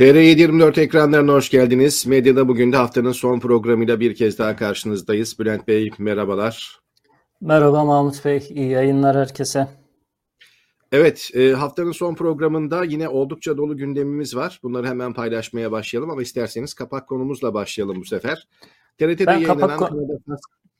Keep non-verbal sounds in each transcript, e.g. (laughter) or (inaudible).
TR724 ekranlarına hoş geldiniz. Medyada bugün de haftanın son programıyla bir kez daha karşınızdayız. Bülent Bey merhabalar. Merhaba Mahmut Bey, iyi yayınlar herkese. Evet, e, haftanın son programında yine oldukça dolu gündemimiz var. Bunları hemen paylaşmaya başlayalım ama isterseniz kapak konumuzla başlayalım bu sefer. TRT'de ben yayınlanan... Kapak...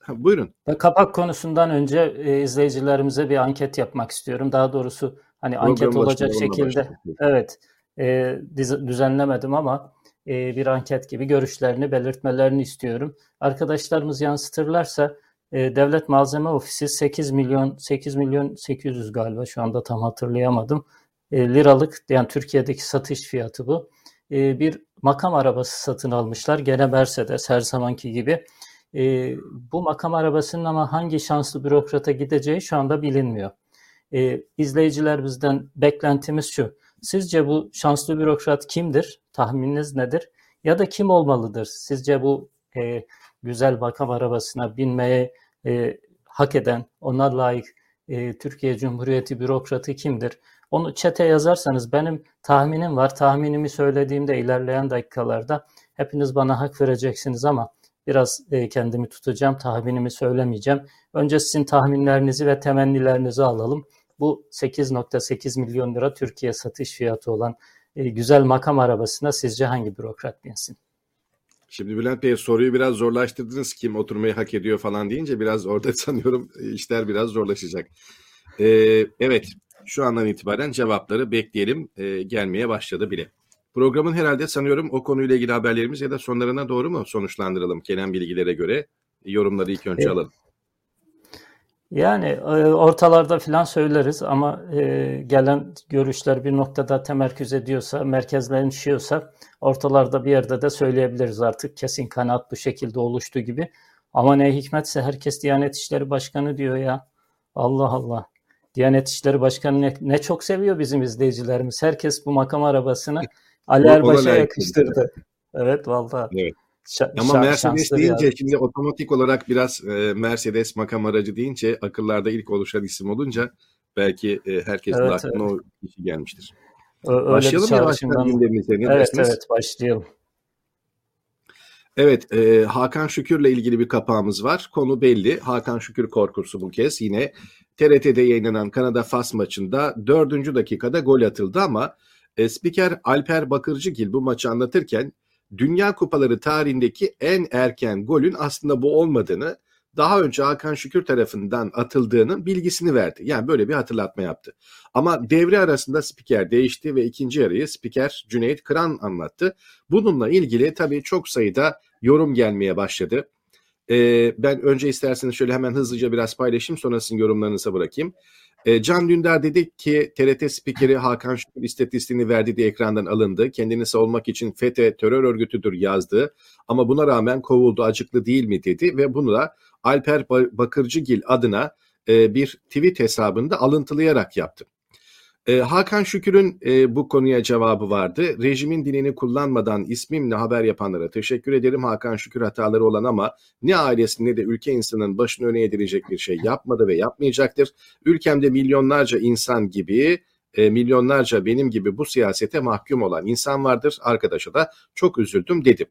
buyurun. Ben kapak konusundan önce e, izleyicilerimize bir anket yapmak istiyorum. Daha doğrusu hani anket olacak şekilde. Evet e, düzenlemedim ama e, bir anket gibi görüşlerini belirtmelerini istiyorum. Arkadaşlarımız yansıtırlarsa e, Devlet Malzeme Ofisi 8 milyon 8 milyon 800 galiba şu anda tam hatırlayamadım. Liralık yani Türkiye'deki satış fiyatı bu. Bir makam arabası satın almışlar. Gene Mercedes her zamanki gibi. Bu makam arabasının ama hangi şanslı bürokrata gideceği şu anda bilinmiyor. E, izleyiciler bizden beklentimiz şu. Sizce bu şanslı bürokrat kimdir? Tahmininiz nedir? Ya da kim olmalıdır? Sizce bu e, güzel makam arabasına binmeye e, hak eden, ona layık e, Türkiye Cumhuriyeti bürokratı kimdir? Onu çete yazarsanız benim tahminim var. Tahminimi söylediğimde ilerleyen dakikalarda hepiniz bana hak vereceksiniz ama biraz e, kendimi tutacağım. Tahminimi söylemeyeceğim. Önce sizin tahminlerinizi ve temennilerinizi alalım bu 8.8 milyon lira Türkiye satış fiyatı olan e, güzel makam arabasına sizce hangi bürokrat binsin? Şimdi Bülent Bey soruyu biraz zorlaştırdınız. Kim oturmayı hak ediyor falan deyince biraz orada (laughs) sanıyorum işler biraz zorlaşacak. Ee, evet şu andan itibaren cevapları bekleyelim. Ee, gelmeye başladı bile. Programın herhalde sanıyorum o konuyla ilgili haberlerimiz ya da sonlarına doğru mu sonuçlandıralım gelen bilgilere göre? Yorumları ilk önce evet. alalım. Yani e, ortalarda filan söyleriz ama e, gelen görüşler bir noktada temerküz ediyorsa, merkezlenişiyorsa ortalarda bir yerde de söyleyebiliriz artık. Kesin kanaat bu şekilde oluştu gibi. Ama ne hikmetse herkes Diyanet İşleri Başkanı diyor ya. Allah Allah. Diyanet İşleri Başkanı ne, ne çok seviyor bizim izleyicilerimiz. Herkes bu makam arabasını Ali Erbaş'a yakıştırdı. Evet vallahi. Evet. Ama Mercedes deyince yani. şimdi otomatik olarak biraz e, Mercedes makam aracı deyince akıllarda ilk oluşan isim olunca belki e, herkesin evet, aklına evet. o kişi gelmiştir. Öyle başlayalım mı yavaştan gündemimize? Evet dersiniz? evet başlayalım. Evet, e, Hakan Şükür'le ilgili bir kapağımız var. Konu belli. Hakan Şükür korkusu bu kez yine TRT'de yayınlanan Kanada-Fas maçında dördüncü dakikada gol atıldı ama e, spiker Alper Bakırcıgil bu maçı anlatırken Dünya Kupaları tarihindeki en erken golün aslında bu olmadığını, daha önce Hakan Şükür tarafından atıldığının bilgisini verdi. Yani böyle bir hatırlatma yaptı. Ama devre arasında spiker değişti ve ikinci yarıyı spiker Cüneyt Kıran anlattı. Bununla ilgili tabii çok sayıda yorum gelmeye başladı. Ee, ben önce isterseniz şöyle hemen hızlıca biraz paylaşayım sonrasını yorumlarınıza bırakayım. E, Can Dündar dedi ki TRT spikeri Hakan Şükür istatistiğini verdi diye ekrandan alındı. Kendini savunmak için FETÖ terör örgütüdür yazdı. Ama buna rağmen kovuldu acıklı değil mi dedi ve bunu da Alper Bakırcıgil adına e, bir tweet hesabında alıntılayarak yaptı. E, Hakan Şükür'ün e, bu konuya cevabı vardı. Rejimin dilini kullanmadan ismimle haber yapanlara teşekkür ederim. Hakan Şükür hataları olan ama ne ailesi ne de ülke insanının başını öne edilecek bir şey yapmadı ve yapmayacaktır. Ülkemde milyonlarca insan gibi e, milyonlarca benim gibi bu siyasete mahkum olan insan vardır. Arkadaşa da çok üzüldüm dedim.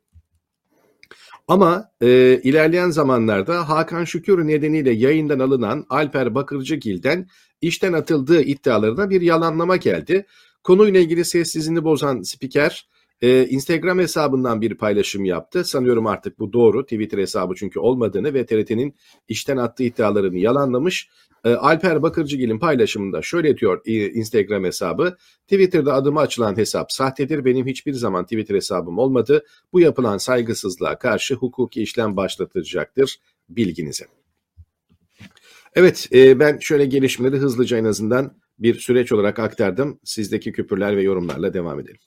Ama e, ilerleyen zamanlarda Hakan Şükür nedeniyle yayından alınan Alper Bakırcıgil'den işten atıldığı iddialarına bir yalanlama geldi. Konuyla ilgili sessizliğini bozan spiker e, Instagram hesabından bir paylaşım yaptı. Sanıyorum artık bu doğru. Twitter hesabı çünkü olmadığını ve TRT'nin işten attığı iddialarını yalanlamış. E, Alper Bakırcıgil'in paylaşımında şöyle diyor e, Instagram hesabı. Twitter'da adıma açılan hesap sahtedir. Benim hiçbir zaman Twitter hesabım olmadı. Bu yapılan saygısızlığa karşı hukuki işlem başlatacaktır bilginize. Evet e, ben şöyle gelişmeleri hızlıca en azından bir süreç olarak aktardım. Sizdeki küpürler ve yorumlarla devam edelim.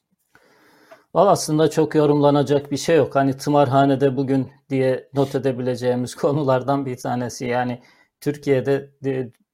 Valla aslında çok yorumlanacak bir şey yok. Hani tımarhanede bugün diye not edebileceğimiz (laughs) konulardan bir tanesi. Yani Türkiye'de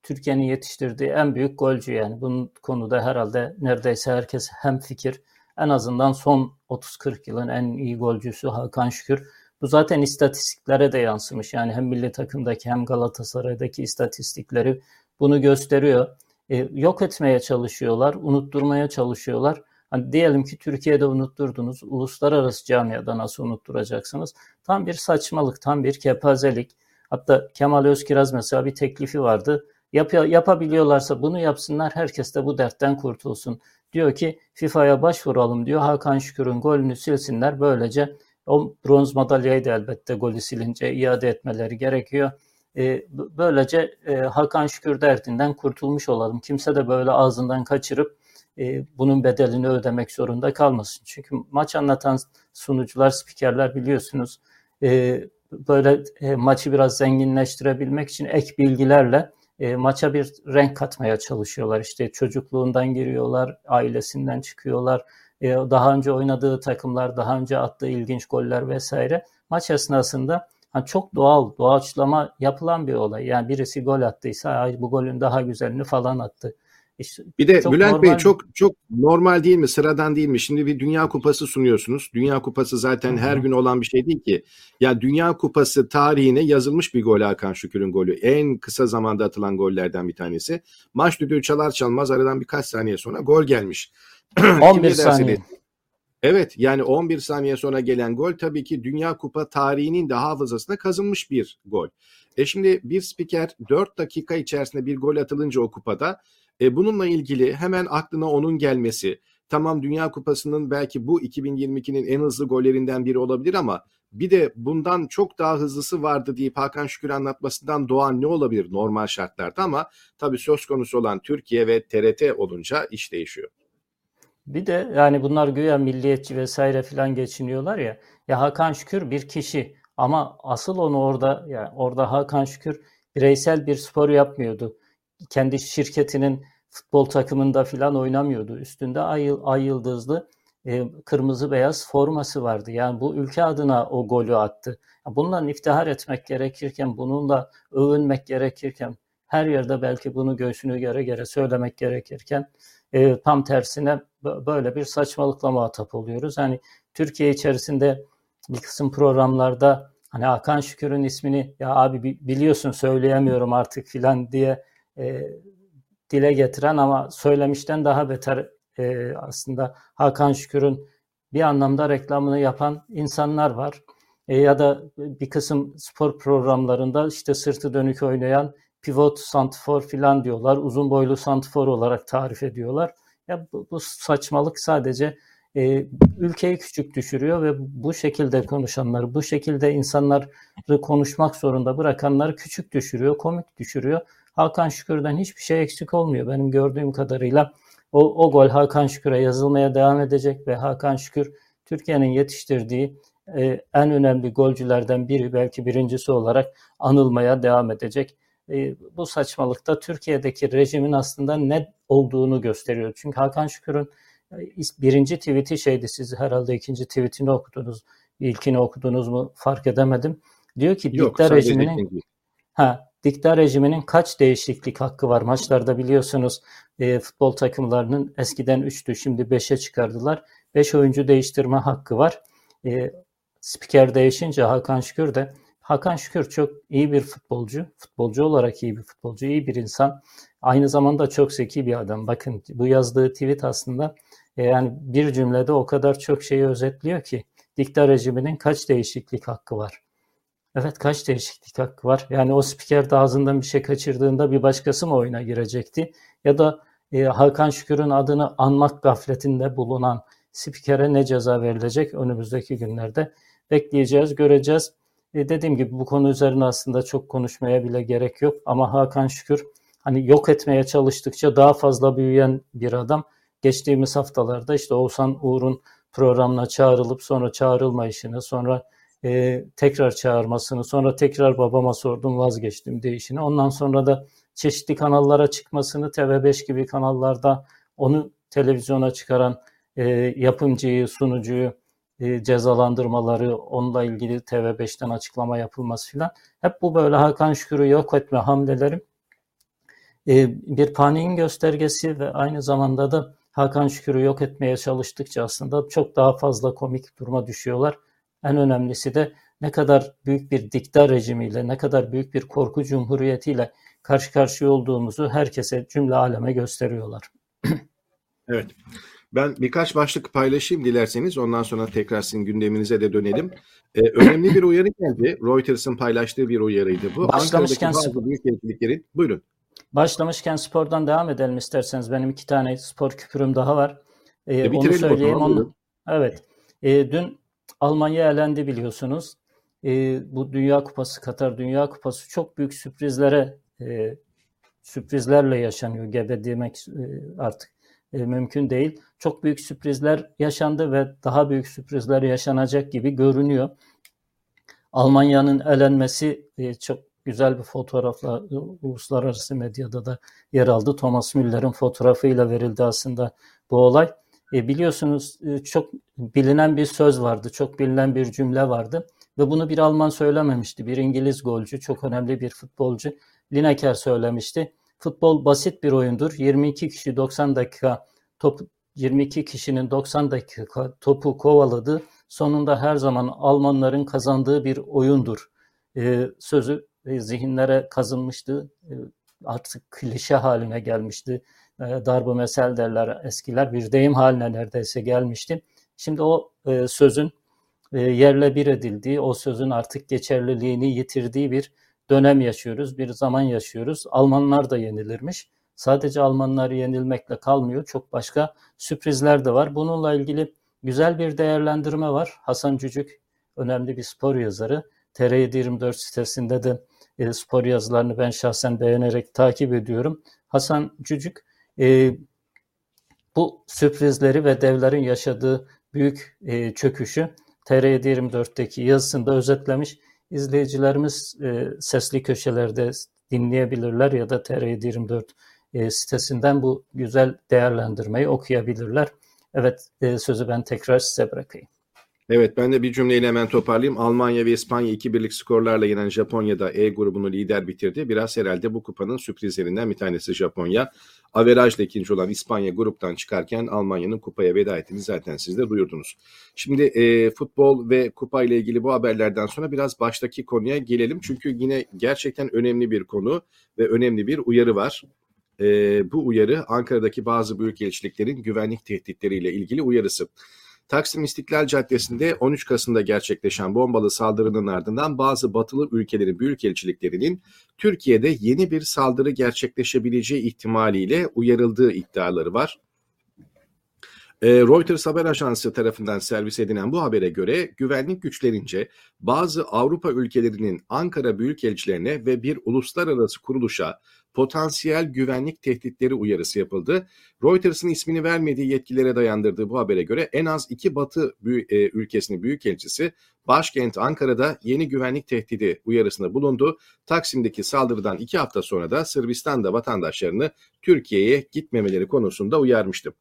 Türkiye'nin yetiştirdiği en büyük golcü yani. Bunun konuda herhalde neredeyse herkes hem fikir. En azından son 30-40 yılın en iyi golcüsü Hakan Şükür. Bu zaten istatistiklere de yansımış. Yani hem milli takımdaki hem Galatasaray'daki istatistikleri bunu gösteriyor. E, yok etmeye çalışıyorlar, unutturmaya çalışıyorlar. Hani diyelim ki Türkiye'de unutturdunuz, uluslararası camiada nasıl unutturacaksınız? Tam bir saçmalık, tam bir kepazelik. Hatta Kemal Özkiraz mesela bir teklifi vardı. Yap, yapabiliyorlarsa bunu yapsınlar, herkes de bu dertten kurtulsun. Diyor ki FIFA'ya başvuralım diyor. Hakan Şükür'ün golünü silsinler. Böylece o bronz madalyayı da elbette golü silince iade etmeleri gerekiyor. E, böylece e, Hakan Şükür derdinden kurtulmuş olalım. Kimse de böyle ağzından kaçırıp e, bunun bedelini ödemek zorunda kalmasın. Çünkü maç anlatan sunucular, spikerler biliyorsunuz böyle maçı biraz zenginleştirebilmek için ek bilgilerle maça bir renk katmaya çalışıyorlar. İşte çocukluğundan giriyorlar, ailesinden çıkıyorlar, e, daha önce oynadığı takımlar, daha önce attığı ilginç goller vesaire. Maç esnasında hani çok doğal, doğaçlama yapılan bir olay. Yani birisi gol attıysa Ay, bu golün daha güzelini falan attı. İşte bir de Bülent normal... Bey çok çok normal değil mi? Sıradan değil mi? Şimdi bir Dünya Kupası sunuyorsunuz. Dünya Kupası zaten Hı-hı. her gün olan bir şey değil ki. Ya Dünya Kupası tarihine yazılmış bir gol Hakan Şükür'ün golü. En kısa zamanda atılan gollerden bir tanesi. Maç düdüğü çalar çalmaz aradan birkaç saniye sonra gol gelmiş. (clears throat) 11 saniye. Evet yani 11 saniye sonra gelen gol tabii ki Dünya Kupa tarihinin de hafızasına kazınmış bir gol. E şimdi bir spiker 4 dakika içerisinde bir gol atılınca o kupada e, bununla ilgili hemen aklına onun gelmesi. Tamam Dünya Kupası'nın belki bu 2022'nin en hızlı gollerinden biri olabilir ama bir de bundan çok daha hızlısı vardı deyip Hakan Şükür anlatmasından doğan ne olabilir normal şartlarda ama tabii söz konusu olan Türkiye ve TRT olunca iş değişiyor. Bir de yani bunlar güya milliyetçi vesaire filan geçiniyorlar ya. Ya Hakan Şükür bir kişi ama asıl onu orada yani orada Hakan Şükür bireysel bir spor yapmıyordu kendi şirketinin futbol takımında filan oynamıyordu. Üstünde ay, ay yıldızlı e, kırmızı beyaz forması vardı. Yani bu ülke adına o golü attı. Bundan iftihar etmek gerekirken, bununla övünmek gerekirken, her yerde belki bunu göğsünü göre göre söylemek gerekirken e, tam tersine böyle bir saçmalıkla muhatap oluyoruz. Hani Türkiye içerisinde bir kısım programlarda hani Hakan Şükür'ün ismini ya abi biliyorsun söyleyemiyorum artık filan diye e, dile getiren ama söylemişten daha beter e, aslında Hakan Şükür'ün bir anlamda reklamını yapan insanlar var. E, ya da bir kısım spor programlarında işte sırtı dönük oynayan pivot santifor filan diyorlar. Uzun boylu santifor olarak tarif ediyorlar. Ya bu, bu saçmalık sadece e, ülkeyi küçük düşürüyor ve bu şekilde konuşanları, bu şekilde insanları konuşmak zorunda bırakanları küçük düşürüyor, komik düşürüyor. Hakan Şükür'den hiçbir şey eksik olmuyor benim gördüğüm kadarıyla. O, o gol Hakan Şükür'e yazılmaya devam edecek ve Hakan Şükür Türkiye'nin yetiştirdiği e, en önemli golcülerden biri belki birincisi olarak anılmaya devam edecek. E, bu saçmalıkta Türkiye'deki rejimin aslında ne olduğunu gösteriyor. Çünkü Hakan Şükür'ün e, birinci tweet'i şeydi siz herhalde ikinci tweet'ini okudunuz. İlkini okudunuz mu fark edemedim. Diyor ki Yok, dikta rejiminin ha dikta rejiminin kaç değişiklik hakkı var? Maçlarda biliyorsunuz e, futbol takımlarının eskiden 3'tü şimdi 5'e çıkardılar. 5 oyuncu değiştirme hakkı var. E, spiker değişince Hakan Şükür de Hakan Şükür çok iyi bir futbolcu. Futbolcu olarak iyi bir futbolcu, iyi bir insan. Aynı zamanda çok zeki bir adam. Bakın bu yazdığı tweet aslında e, yani bir cümlede o kadar çok şeyi özetliyor ki dikta rejiminin kaç değişiklik hakkı var. Evet kaç değişiklik hakkı var? Yani o spiker de ağzından bir şey kaçırdığında bir başkası mı oyuna girecekti? Ya da e, Hakan Şükür'ün adını anmak gafletinde bulunan spikere ne ceza verilecek önümüzdeki günlerde? Bekleyeceğiz, göreceğiz. E, dediğim gibi bu konu üzerine aslında çok konuşmaya bile gerek yok. Ama Hakan Şükür hani yok etmeye çalıştıkça daha fazla büyüyen bir adam. Geçtiğimiz haftalarda işte Oğuzhan Uğur'un programına çağrılıp sonra çağrılmayışını, sonra e, tekrar çağırmasını, sonra tekrar babama sordum vazgeçtim değişini. Ondan sonra da çeşitli kanallara çıkmasını, TV5 gibi kanallarda onu televizyona çıkaran e, yapımcıyı, sunucuyu e, cezalandırmaları, onunla ilgili TV5'ten açıklama yapılması filan. Hep bu böyle Hakan Şükür'ü yok etme hamleleri e, bir paniğin göstergesi ve aynı zamanda da Hakan Şükür'ü yok etmeye çalıştıkça aslında çok daha fazla komik duruma düşüyorlar. En önemlisi de ne kadar büyük bir dikta rejimiyle, ne kadar büyük bir korku cumhuriyetiyle karşı karşıya olduğumuzu herkese, cümle aleme gösteriyorlar. (clears throat) evet. Ben birkaç başlık paylaşayım dilerseniz. Ondan sonra tekrar sizin gündeminize de dönelim. Ee, önemli bir uyarı geldi. Reuters'ın paylaştığı bir uyarıydı bu. Başlamışken bazı büyük elçiliklerin... Buyurun. Başlamışken spordan devam edelim isterseniz. Benim iki tane spor küpürüm daha var. Ee, e, onu söyleyeyim. Onu, evet. E, dün Almanya elendi biliyorsunuz. E, bu Dünya Kupası, Katar Dünya Kupası çok büyük sürprizlere e, sürprizlerle yaşanıyor. Gebe demek e, artık e, mümkün değil. Çok büyük sürprizler yaşandı ve daha büyük sürprizler yaşanacak gibi görünüyor. Almanya'nın elenmesi e, çok güzel bir fotoğrafla e, uluslararası medyada da yer aldı. Thomas Müller'in fotoğrafıyla verildi aslında bu olay. E, biliyorsunuz e, çok bilinen bir söz vardı, çok bilinen bir cümle vardı ve bunu bir Alman söylememişti. Bir İngiliz golcü, çok önemli bir futbolcu Lineker söylemişti. Futbol basit bir oyundur. 22 kişi 90 dakika top 22 kişinin 90 dakika topu kovaladı. Sonunda her zaman Almanların kazandığı bir oyundur. Ee, sözü e, zihinlere kazınmıştı. E, artık klişe haline gelmişti. E, darbu mesel derler eskiler. Bir deyim haline neredeyse gelmişti. Şimdi o e, sözün e, yerle bir edildiği, o sözün artık geçerliliğini yitirdiği bir dönem yaşıyoruz, bir zaman yaşıyoruz. Almanlar da yenilirmiş. Sadece Almanlar yenilmekle kalmıyor. Çok başka sürprizler de var. Bununla ilgili güzel bir değerlendirme var. Hasan Cücük önemli bir spor yazarı. TR724 sitesinde de e, spor yazılarını ben şahsen beğenerek takip ediyorum. Hasan Cücük e, bu sürprizleri ve devlerin yaşadığı büyük e, çöküşü TR724'teki yazısında özetlemiş izleyicilerimiz e, sesli köşelerde dinleyebilirler ya da TR724 e, sitesinden bu güzel değerlendirmeyi okuyabilirler. Evet e, sözü ben tekrar size bırakayım. Evet ben de bir cümleyle hemen toparlayayım. Almanya ve İspanya iki birlik skorlarla yenen Japonya'da E grubunu lider bitirdi. Biraz herhalde bu kupanın sürprizlerinden bir tanesi Japonya. Averajla ikinci olan İspanya gruptan çıkarken Almanya'nın kupaya veda ettiğini zaten siz de duyurdunuz. Şimdi e, futbol ve kupa ile ilgili bu haberlerden sonra biraz baştaki konuya gelelim. Çünkü yine gerçekten önemli bir konu ve önemli bir uyarı var. E, bu uyarı Ankara'daki bazı büyükelçiliklerin güvenlik tehditleriyle ilgili uyarısı. Taksim İstiklal Caddesi'nde 13 Kasım'da gerçekleşen bombalı saldırının ardından bazı batılı ülkelerin büyükelçiliklerinin Türkiye'de yeni bir saldırı gerçekleşebileceği ihtimaliyle uyarıldığı iddiaları var. E, Reuters haber ajansı tarafından servis edilen bu habere göre güvenlik güçlerince bazı Avrupa ülkelerinin Ankara büyükelçilerine ve bir uluslararası kuruluşa potansiyel güvenlik tehditleri uyarısı yapıldı. Reuters'ın ismini vermediği yetkilere dayandırdığı bu habere göre en az iki batı e, ülkesinin büyükelçisi başkent Ankara'da yeni güvenlik tehdidi uyarısında bulundu. Taksim'deki saldırıdan iki hafta sonra da Sırbistan'da vatandaşlarını Türkiye'ye gitmemeleri konusunda uyarmıştı.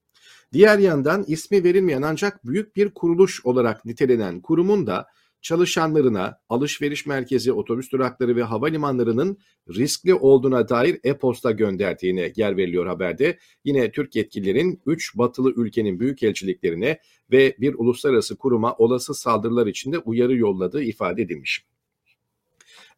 Diğer yandan ismi verilmeyen ancak büyük bir kuruluş olarak nitelenen kurumun da çalışanlarına alışveriş merkezi, otobüs durakları ve havalimanlarının riskli olduğuna dair e-posta gönderdiğine yer veriliyor haberde. Yine Türk yetkililerin 3 batılı ülkenin büyükelçiliklerine ve bir uluslararası kuruma olası saldırılar içinde uyarı yolladığı ifade edilmiş.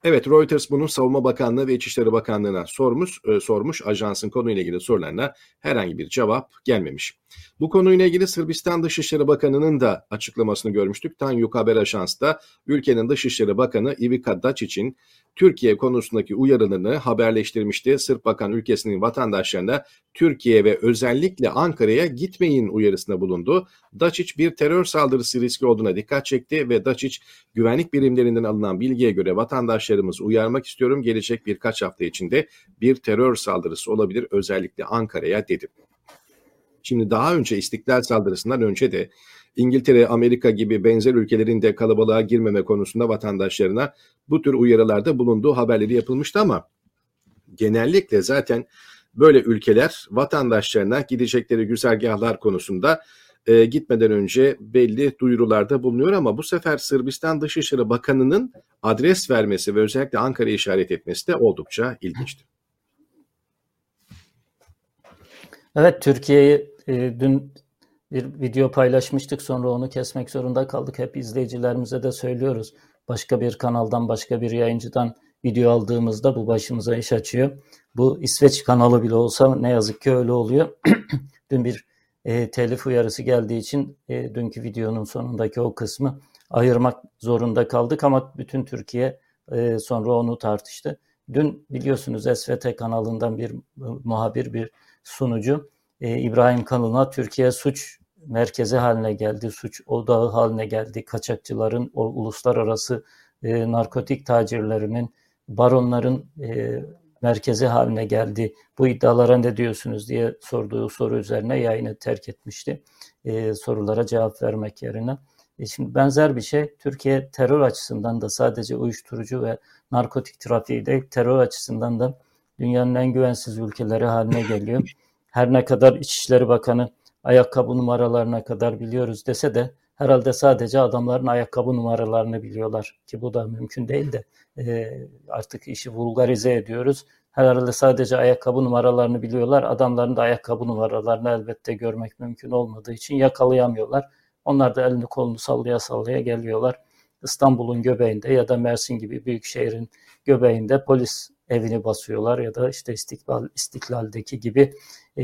Evet Reuters bunu Savunma Bakanlığı ve İçişleri Bakanlığı'na sormuş, e, sormuş. Ajansın konuyla ilgili sorularına herhangi bir cevap gelmemiş. Bu konuyla ilgili Sırbistan Dışişleri Bakanı'nın da açıklamasını görmüştük. Tanyuk Haber Ajans'ta ülkenin Dışişleri Bakanı Ivica Dačić'in Türkiye konusundaki uyarılarını haberleştirmişti. Sırp Bakan ülkesinin vatandaşlarına Türkiye ve özellikle Ankara'ya gitmeyin uyarısında bulundu. Dačić bir terör saldırısı riski olduğuna dikkat çekti ve Dačić güvenlik birimlerinden alınan bilgiye göre vatandaşlarımızı uyarmak istiyorum. Gelecek birkaç hafta içinde bir terör saldırısı olabilir özellikle Ankara'ya dedi. Şimdi daha önce istiklal saldırısından önce de İngiltere, Amerika gibi benzer ülkelerin de kalabalığa girmeme konusunda vatandaşlarına bu tür uyarılarda bulunduğu haberleri yapılmıştı ama genellikle zaten böyle ülkeler vatandaşlarına gidecekleri güzergahlar konusunda e, gitmeden önce belli duyurularda bulunuyor ama bu sefer Sırbistan Dışişleri Bakanı'nın adres vermesi ve özellikle Ankara'yı işaret etmesi de oldukça ilginçti. Evet Türkiye'yi e, dün bir video paylaşmıştık sonra onu kesmek zorunda kaldık. Hep izleyicilerimize de söylüyoruz. Başka bir kanaldan başka bir yayıncıdan video aldığımızda bu başımıza iş açıyor. Bu İsveç kanalı bile olsa ne yazık ki öyle oluyor. (clears throat) Dün bir e, telif uyarısı geldiği için e, dünkü videonun sonundaki o kısmı ayırmak zorunda kaldık ama bütün Türkiye e, sonra onu tartıştı. Dün biliyorsunuz SVT kanalından bir muhabir, bir sunucu e, İbrahim Kalın'a Türkiye suç merkezi haline geldi, suç odağı haline geldi. Kaçakçıların, o uluslararası e, narkotik tacirlerinin, baronların e, merkezi haline geldi. Bu iddialara ne diyorsunuz diye sorduğu soru üzerine yayını terk etmişti. E, sorulara cevap vermek yerine. E şimdi benzer bir şey Türkiye terör açısından da sadece uyuşturucu ve narkotik trafiği değil terör açısından da dünyanın en güvensiz ülkeleri haline geliyor. Her ne kadar İçişleri Bakanı ayakkabı numaralarına kadar biliyoruz dese de herhalde sadece adamların ayakkabı numaralarını biliyorlar ki bu da mümkün değil de e, artık işi vulgarize ediyoruz. Herhalde sadece ayakkabı numaralarını biliyorlar. Adamların da ayakkabı numaralarını elbette görmek mümkün olmadığı için yakalayamıyorlar. Onlar da elini kolunu sallaya sallaya geliyorlar. İstanbul'un göbeğinde ya da Mersin gibi büyük şehrin göbeğinde polis evini basıyorlar ya da işte İstiklal, İstiklal'deki gibi e,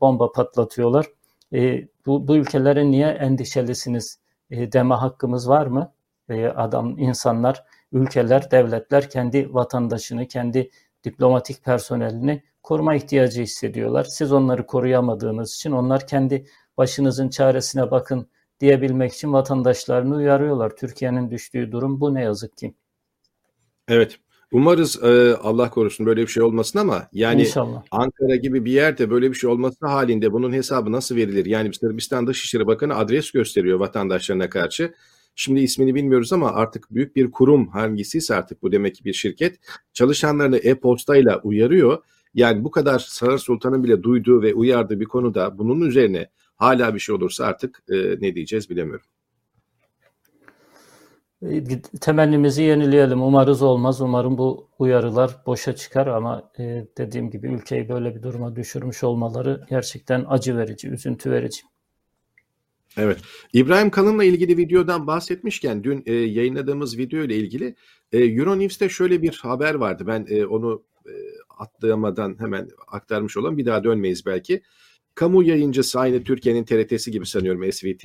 bomba patlatıyorlar. E, bu, bu ülkelere niye endişelisiniz e, deme hakkımız var mı? E, adam, insanlar, ülkeler, devletler kendi vatandaşını, kendi diplomatik personelini koruma ihtiyacı hissediyorlar. Siz onları koruyamadığınız için onlar kendi başınızın çaresine bakın diyebilmek için vatandaşlarını uyarıyorlar. Türkiye'nin düştüğü durum bu ne yazık ki. Evet. Umarız e, Allah korusun böyle bir şey olmasın ama yani İnşallah. Ankara gibi bir yerde böyle bir şey olması halinde bunun hesabı nasıl verilir? Yani Sırbistan Dışişleri Bakanı adres gösteriyor vatandaşlarına karşı. Şimdi ismini bilmiyoruz ama artık büyük bir kurum hangisiyse artık bu demek ki bir şirket çalışanlarını e-postayla uyarıyor. Yani bu kadar Sarar Sultan'ın bile duyduğu ve uyardığı bir konuda bunun üzerine hala bir şey olursa artık e, ne diyeceğiz bilemiyorum. E, temennimizi yenileyelim. Umarız olmaz. Umarım bu uyarılar boşa çıkar ama e, dediğim gibi ülkeyi böyle bir duruma düşürmüş olmaları gerçekten acı verici, üzüntü verici. Evet. İbrahim Kalın'la ilgili videodan bahsetmişken dün e, yayınladığımız video ile ilgili e, Euronews'te şöyle bir haber vardı. Ben e, onu e, atlayamadan hemen aktarmış olan bir daha dönmeyiz belki. Kamu yayıncısı aynı Türkiye'nin TRT'si gibi sanıyorum SVT.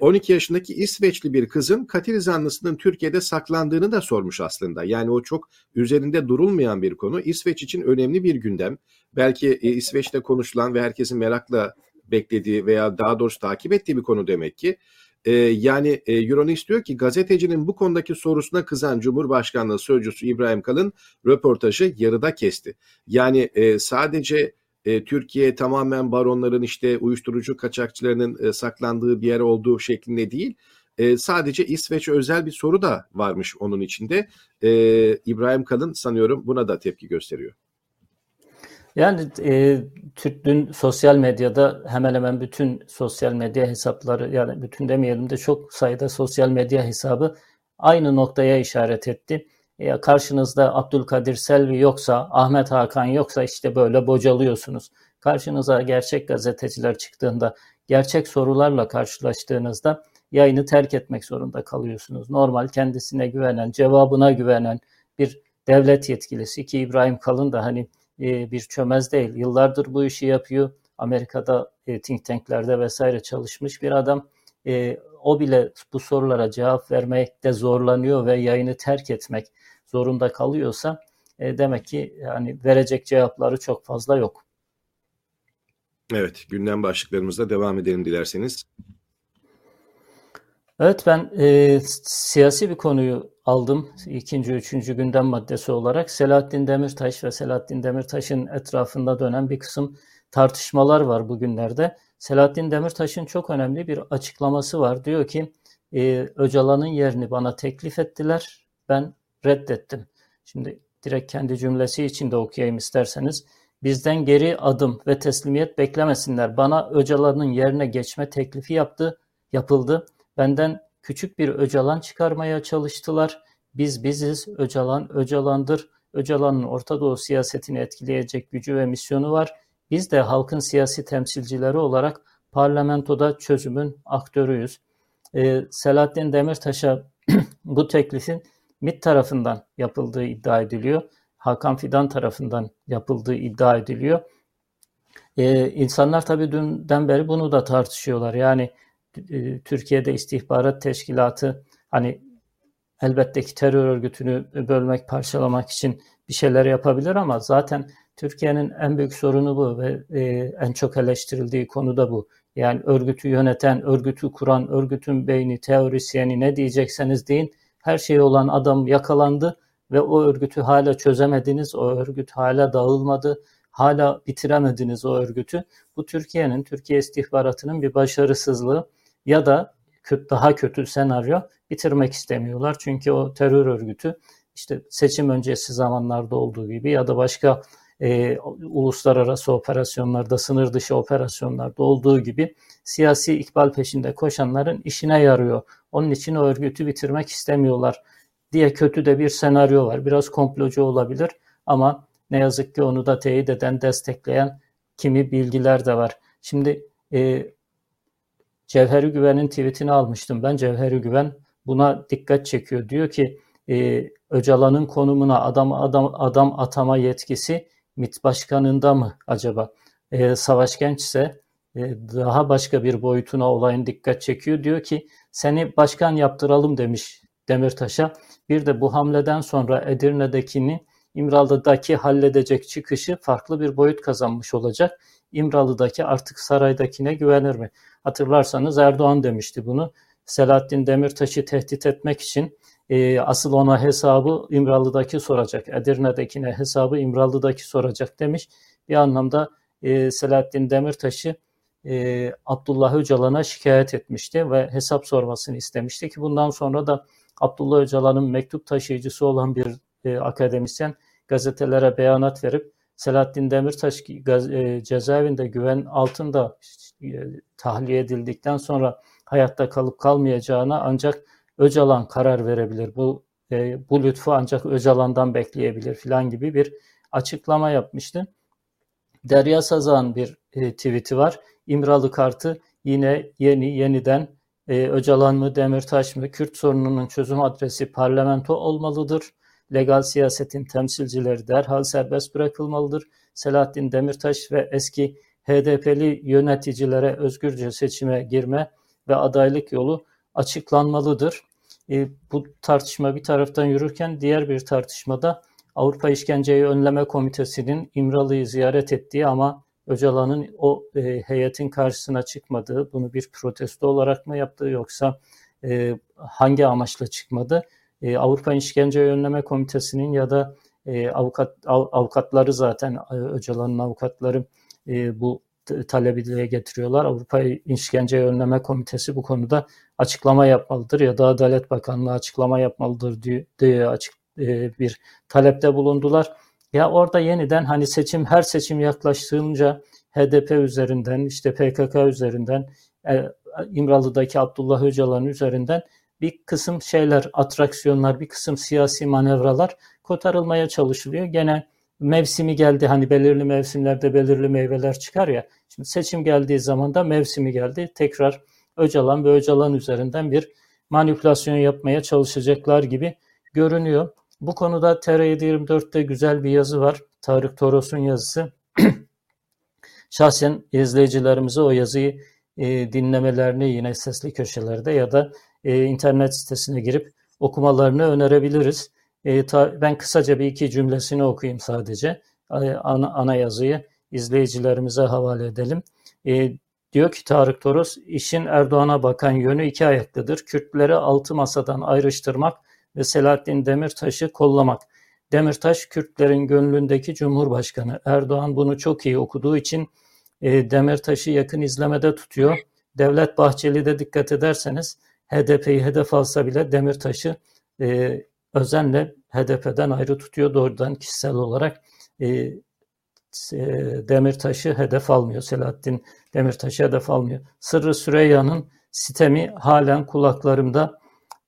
12 yaşındaki İsveçli bir kızın katil zanlısının Türkiye'de saklandığını da sormuş aslında. Yani o çok üzerinde durulmayan bir konu. İsveç için önemli bir gündem. Belki İsveç'te konuşulan ve herkesin merakla beklediği veya daha doğrusu takip ettiği bir konu demek ki. yani Euronews diyor ki gazetecinin bu konudaki sorusuna kızan Cumhurbaşkanlığı Sözcüsü İbrahim Kalın röportajı yarıda kesti. Yani sadece e, Türkiye tamamen baronların işte uyuşturucu kaçakçılarının e, saklandığı bir yer olduğu şeklinde değil. E, sadece İsveç özel bir soru da varmış onun içinde. E, İbrahim Kalın sanıyorum buna da tepki gösteriyor. Yani e, Türk dün sosyal medyada hemen hemen bütün sosyal medya hesapları yani bütün demeyelim de çok sayıda sosyal medya hesabı aynı noktaya işaret etti ya karşınızda Abdülkadir Selvi yoksa, Ahmet Hakan yoksa işte böyle bocalıyorsunuz. Karşınıza gerçek gazeteciler çıktığında, gerçek sorularla karşılaştığınızda yayını terk etmek zorunda kalıyorsunuz. Normal kendisine güvenen, cevabına güvenen bir devlet yetkilisi ki İbrahim Kalın da hani e, bir çömez değil. Yıllardır bu işi yapıyor. Amerika'da e, think tanklerde vesaire çalışmış bir adam. E, o bile bu sorulara cevap vermekte zorlanıyor ve yayını terk etmek zorunda kalıyorsa e, demek ki yani verecek cevapları çok fazla yok. Evet, gündem başlıklarımızda devam edelim dilerseniz. Evet ben e, siyasi bir konuyu aldım ikinci, üçüncü gündem maddesi olarak. Selahattin Demirtaş ve Selahattin Demirtaş'ın etrafında dönen bir kısım tartışmalar var bugünlerde. Selahattin Demirtaş'ın çok önemli bir açıklaması var. Diyor ki e, Öcalan'ın yerini bana teklif ettiler. Ben reddettim. Şimdi direkt kendi cümlesi içinde okuyayım isterseniz. Bizden geri adım ve teslimiyet beklemesinler. Bana Öcalan'ın yerine geçme teklifi yaptı, yapıldı. Benden küçük bir Öcalan çıkarmaya çalıştılar. Biz biziz, Öcalan Öcalan'dır. Öcalan'ın Orta Doğu siyasetini etkileyecek gücü ve misyonu var. Biz de halkın siyasi temsilcileri olarak parlamentoda çözümün aktörüyüz. Ee, Selahattin Demirtaş'a (clears throat) bu teklifin MİT tarafından yapıldığı iddia ediliyor. Hakan Fidan tarafından yapıldığı iddia ediliyor. Ee, insanlar tabii dünden beri bunu da tartışıyorlar. Yani e, Türkiye'de istihbarat teşkilatı hani elbette ki terör örgütünü bölmek, parçalamak için bir şeyler yapabilir ama zaten Türkiye'nin en büyük sorunu bu ve e, en çok eleştirildiği konu da bu. Yani örgütü yöneten, örgütü kuran, örgütün beyni, teorisyeni ne diyecekseniz deyin her şey olan adam yakalandı ve o örgütü hala çözemediniz, o örgüt hala dağılmadı, hala bitiremediniz o örgütü. Bu Türkiye'nin, Türkiye istihbaratının bir başarısızlığı ya da daha kötü senaryo bitirmek istemiyorlar. Çünkü o terör örgütü işte seçim öncesi zamanlarda olduğu gibi ya da başka e, uluslararası operasyonlarda, sınır dışı operasyonlarda olduğu gibi siyasi ikbal peşinde koşanların işine yarıyor. Onun için o örgütü bitirmek istemiyorlar diye kötü de bir senaryo var. Biraz komplocu olabilir ama ne yazık ki onu da teyit eden, destekleyen kimi bilgiler de var. Şimdi e, Cevheri Güven'in tweetini almıştım ben. Cevheri Güven buna dikkat çekiyor. Diyor ki e, Öcalan'ın konumuna adam adam adam atama yetkisi MİT başkanında mı acaba? E, Savaş Genç ise e, daha başka bir boyutuna olayın dikkat çekiyor. Diyor ki seni başkan yaptıralım demiş Demirtaş'a. Bir de bu hamleden sonra Edirne'dekini İmralı'daki halledecek çıkışı farklı bir boyut kazanmış olacak. İmralı'daki artık saraydakine güvenir mi? Hatırlarsanız Erdoğan demişti bunu. Selahattin Demirtaş'ı tehdit etmek için e, asıl ona hesabı İmralı'daki soracak. Edirne'dekine hesabı İmralı'daki soracak demiş. Bir anlamda e, Selahattin Demirtaş'ı e, Abdullah Öcalan'a şikayet etmişti ve hesap sormasını istemişti ki bundan sonra da Abdullah Öcalan'ın mektup taşıyıcısı olan bir e, akademisyen gazetelere beyanat verip Selahattin Demirtaş e, cezaevinde güven altında e, tahliye edildikten sonra hayatta kalıp kalmayacağına ancak Öcalan karar verebilir. Bu e, bu lütfu ancak Öcalan'dan bekleyebilir filan gibi bir açıklama yapmıştı. Derya Sazan bir e, tweet'i var. İmralı kartı yine yeni yeniden e, Öcalan mı Demirtaş mı Kürt sorununun çözüm adresi parlamento olmalıdır. Legal siyasetin temsilcileri derhal serbest bırakılmalıdır. Selahattin Demirtaş ve eski HDP'li yöneticilere özgürce seçime girme ve adaylık yolu açıklanmalıdır. E, bu tartışma bir taraftan yürürken diğer bir tartışmada Avrupa İşkenceyi Önleme Komitesi'nin İmralı'yı ziyaret ettiği ama Öcalan'ın o e, heyetin karşısına çıkmadığı, bunu bir protesto olarak mı yaptığı yoksa e, hangi amaçla çıkmadı? E, Avrupa İşkence Önleme Komitesi'nin ya da e, avukat av, avukatları zaten e, Öcalan'ın avukatları e, bu talebi dile getiriyorlar. Avrupa İşkence Önleme Komitesi bu konuda açıklama yapmalıdır ya da Adalet Bakanlığı açıklama yapmalıdır diye, diye açık e, bir talepte bulundular. Ya orada yeniden hani seçim her seçim yaklaştığınca HDP üzerinden işte PKK üzerinden e, İmralı'daki Abdullah Öcalan üzerinden bir kısım şeyler, atraksiyonlar, bir kısım siyasi manevralar kotarılmaya çalışılıyor. Gene mevsimi geldi hani belirli mevsimlerde belirli meyveler çıkar ya. Şimdi seçim geldiği zaman da mevsimi geldi. Tekrar Öcalan ve Öcalan üzerinden bir manipülasyon yapmaya çalışacaklar gibi görünüyor. Bu konuda TR724'te güzel bir yazı var. Tarık Toros'un yazısı. (clears throat) Şahsen izleyicilerimize o yazıyı e, dinlemelerini yine sesli köşelerde ya da e, internet sitesine girip okumalarını önerebiliriz. E, ta, ben kısaca bir iki cümlesini okuyayım sadece. Ana, ana yazıyı izleyicilerimize havale edelim. E, diyor ki Tarık Toros, işin Erdoğan'a bakan yönü iki ayaklıdır. Kürtleri altı masadan ayrıştırmak ve Selahattin Demirtaş'ı kollamak. Demirtaş Kürtlerin gönlündeki Cumhurbaşkanı. Erdoğan bunu çok iyi okuduğu için e, Demirtaş'ı yakın izlemede tutuyor. Devlet Bahçeli de dikkat ederseniz HDP'yi hedef alsa bile Demirtaş'ı e, özenle HDP'den ayrı tutuyor. Doğrudan kişisel olarak e, e, Demirtaş'ı hedef almıyor. Selahattin Demirtaş'ı hedef almıyor. Sırrı Süreyya'nın sitemi halen kulaklarımda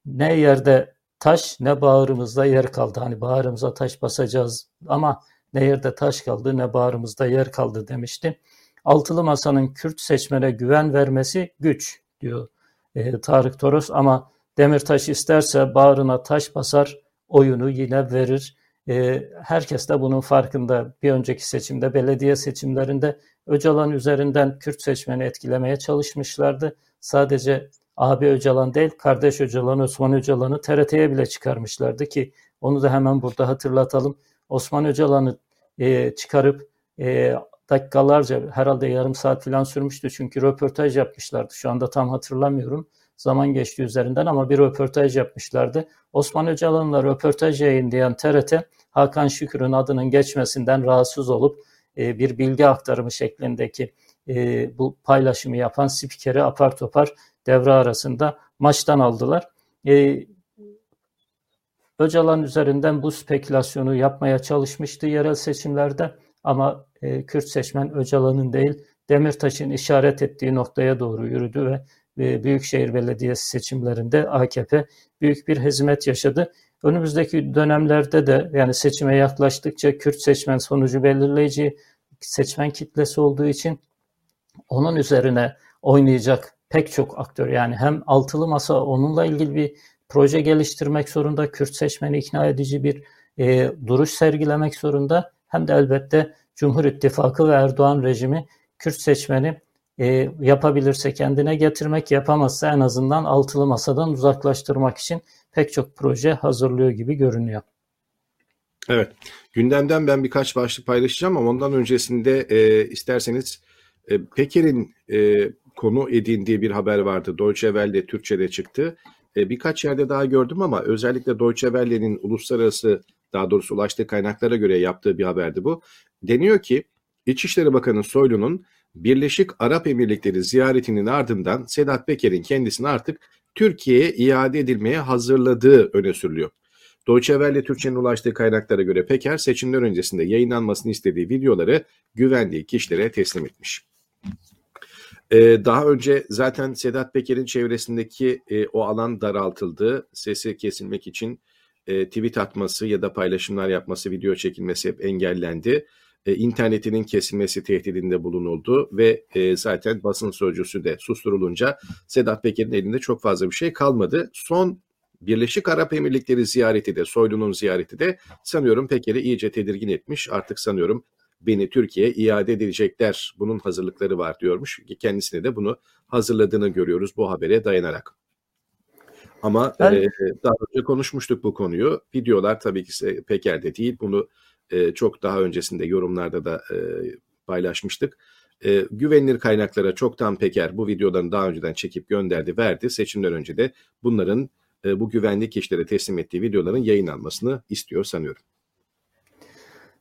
ne yerde taş ne bağrımızda yer kaldı. Hani bağrımıza taş basacağız ama ne yerde taş kaldı ne bağrımızda yer kaldı demişti. Altılı Masa'nın Kürt seçmene güven vermesi güç diyor e, Tarık Toros ama Demirtaş isterse bağrına taş basar oyunu yine verir E, herkes de bunun farkında. Bir önceki seçimde, belediye seçimlerinde Öcalan üzerinden Kürt seçmeni etkilemeye çalışmışlardı. Sadece abi Öcalan değil, kardeş Öcalan, Osman Öcalan'ı TRT'ye bile çıkarmışlardı ki onu da hemen burada hatırlatalım. Osman Öcalan'ı e, çıkarıp e, dakikalarca herhalde yarım saat falan sürmüştü çünkü röportaj yapmışlardı. Şu anda tam hatırlamıyorum. Zaman geçti üzerinden ama bir röportaj yapmışlardı. Osman Öcalan'la röportaj yayınlayan TRT Hakan Şükür'ün adının geçmesinden rahatsız olup e, bir bilgi aktarımı şeklindeki e, bu paylaşımı yapan spikeri apar topar devre arasında maçtan aldılar. E, Öcalan üzerinden bu spekülasyonu yapmaya çalışmıştı yerel seçimlerde ama e, Kürt seçmen Öcalan'ın değil Demirtaş'ın işaret ettiği noktaya doğru yürüdü ve e, Büyükşehir Belediyesi seçimlerinde AKP büyük bir hizmet yaşadı. Önümüzdeki dönemlerde de yani seçime yaklaştıkça Kürt seçmen sonucu belirleyici seçmen kitlesi olduğu için onun üzerine oynayacak pek çok aktör yani hem altılı masa onunla ilgili bir proje geliştirmek zorunda, Kürt seçmeni ikna edici bir e, duruş sergilemek zorunda hem de elbette Cumhur İttifakı ve Erdoğan rejimi Kürt seçmeni e, yapabilirse kendine getirmek, yapamazsa en azından altılı masadan uzaklaştırmak için pek çok proje hazırlıyor gibi görünüyor. Evet, gündemden ben birkaç başlık paylaşacağım ama ondan öncesinde e, isterseniz e, Peker'in e, konu edindiği bir haber vardı. Deutsche Welle Türkçe'de çıktı. E, birkaç yerde daha gördüm ama özellikle Deutsche Welle'nin uluslararası daha doğrusu ulaştığı kaynaklara göre yaptığı bir haberdi bu. Deniyor ki İçişleri Bakanı Soylu'nun Birleşik Arap Emirlikleri ziyaretinin ardından Sedat Peker'in kendisini artık Türkiye'ye iade edilmeye hazırladığı öne sürülüyor. Deutsche Welle Türkçe'nin ulaştığı kaynaklara göre Peker seçimler öncesinde yayınlanmasını istediği videoları güvendiği kişilere teslim etmiş. Ee, daha önce zaten Sedat Peker'in çevresindeki e, o alan daraltıldı. Sesi kesilmek için e, tweet atması ya da paylaşımlar yapması, video çekilmesi hep engellendi. E, internetinin kesilmesi tehdidinde bulunuldu ve e, zaten basın sözcüsü de susturulunca Sedat Peker'in elinde çok fazla bir şey kalmadı. Son Birleşik Arap Emirlikleri ziyareti de, Soylu'nun ziyareti de sanıyorum Peker'i iyice tedirgin etmiş. Artık sanıyorum beni Türkiye'ye iade edilecekler. Bunun hazırlıkları var diyormuş. Kendisine de bunu hazırladığını görüyoruz bu habere dayanarak. Ama ben... e, daha önce konuşmuştuk bu konuyu. Videolar tabii ki Peker'de değil. Bunu e, çok daha öncesinde yorumlarda da e, paylaşmıştık. E, güvenilir kaynaklara çoktan Peker bu videodan daha önceden çekip gönderdi, verdi. Seçimden önce de bunların e, bu güvenlik kişilere teslim ettiği videoların yayınlanmasını istiyor sanıyorum.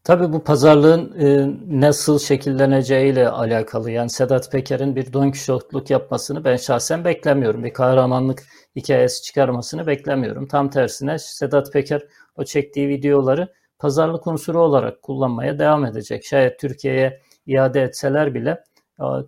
Tabii bu pazarlığın e, nasıl şekilleneceğiyle alakalı. Yani Sedat Peker'in bir Don Kişotluk yapmasını ben şahsen beklemiyorum. Bir kahramanlık hikayesi çıkarmasını beklemiyorum. Tam tersine Sedat Peker o çektiği videoları pazarlık unsuru olarak kullanmaya devam edecek. Şayet Türkiye'ye iade etseler bile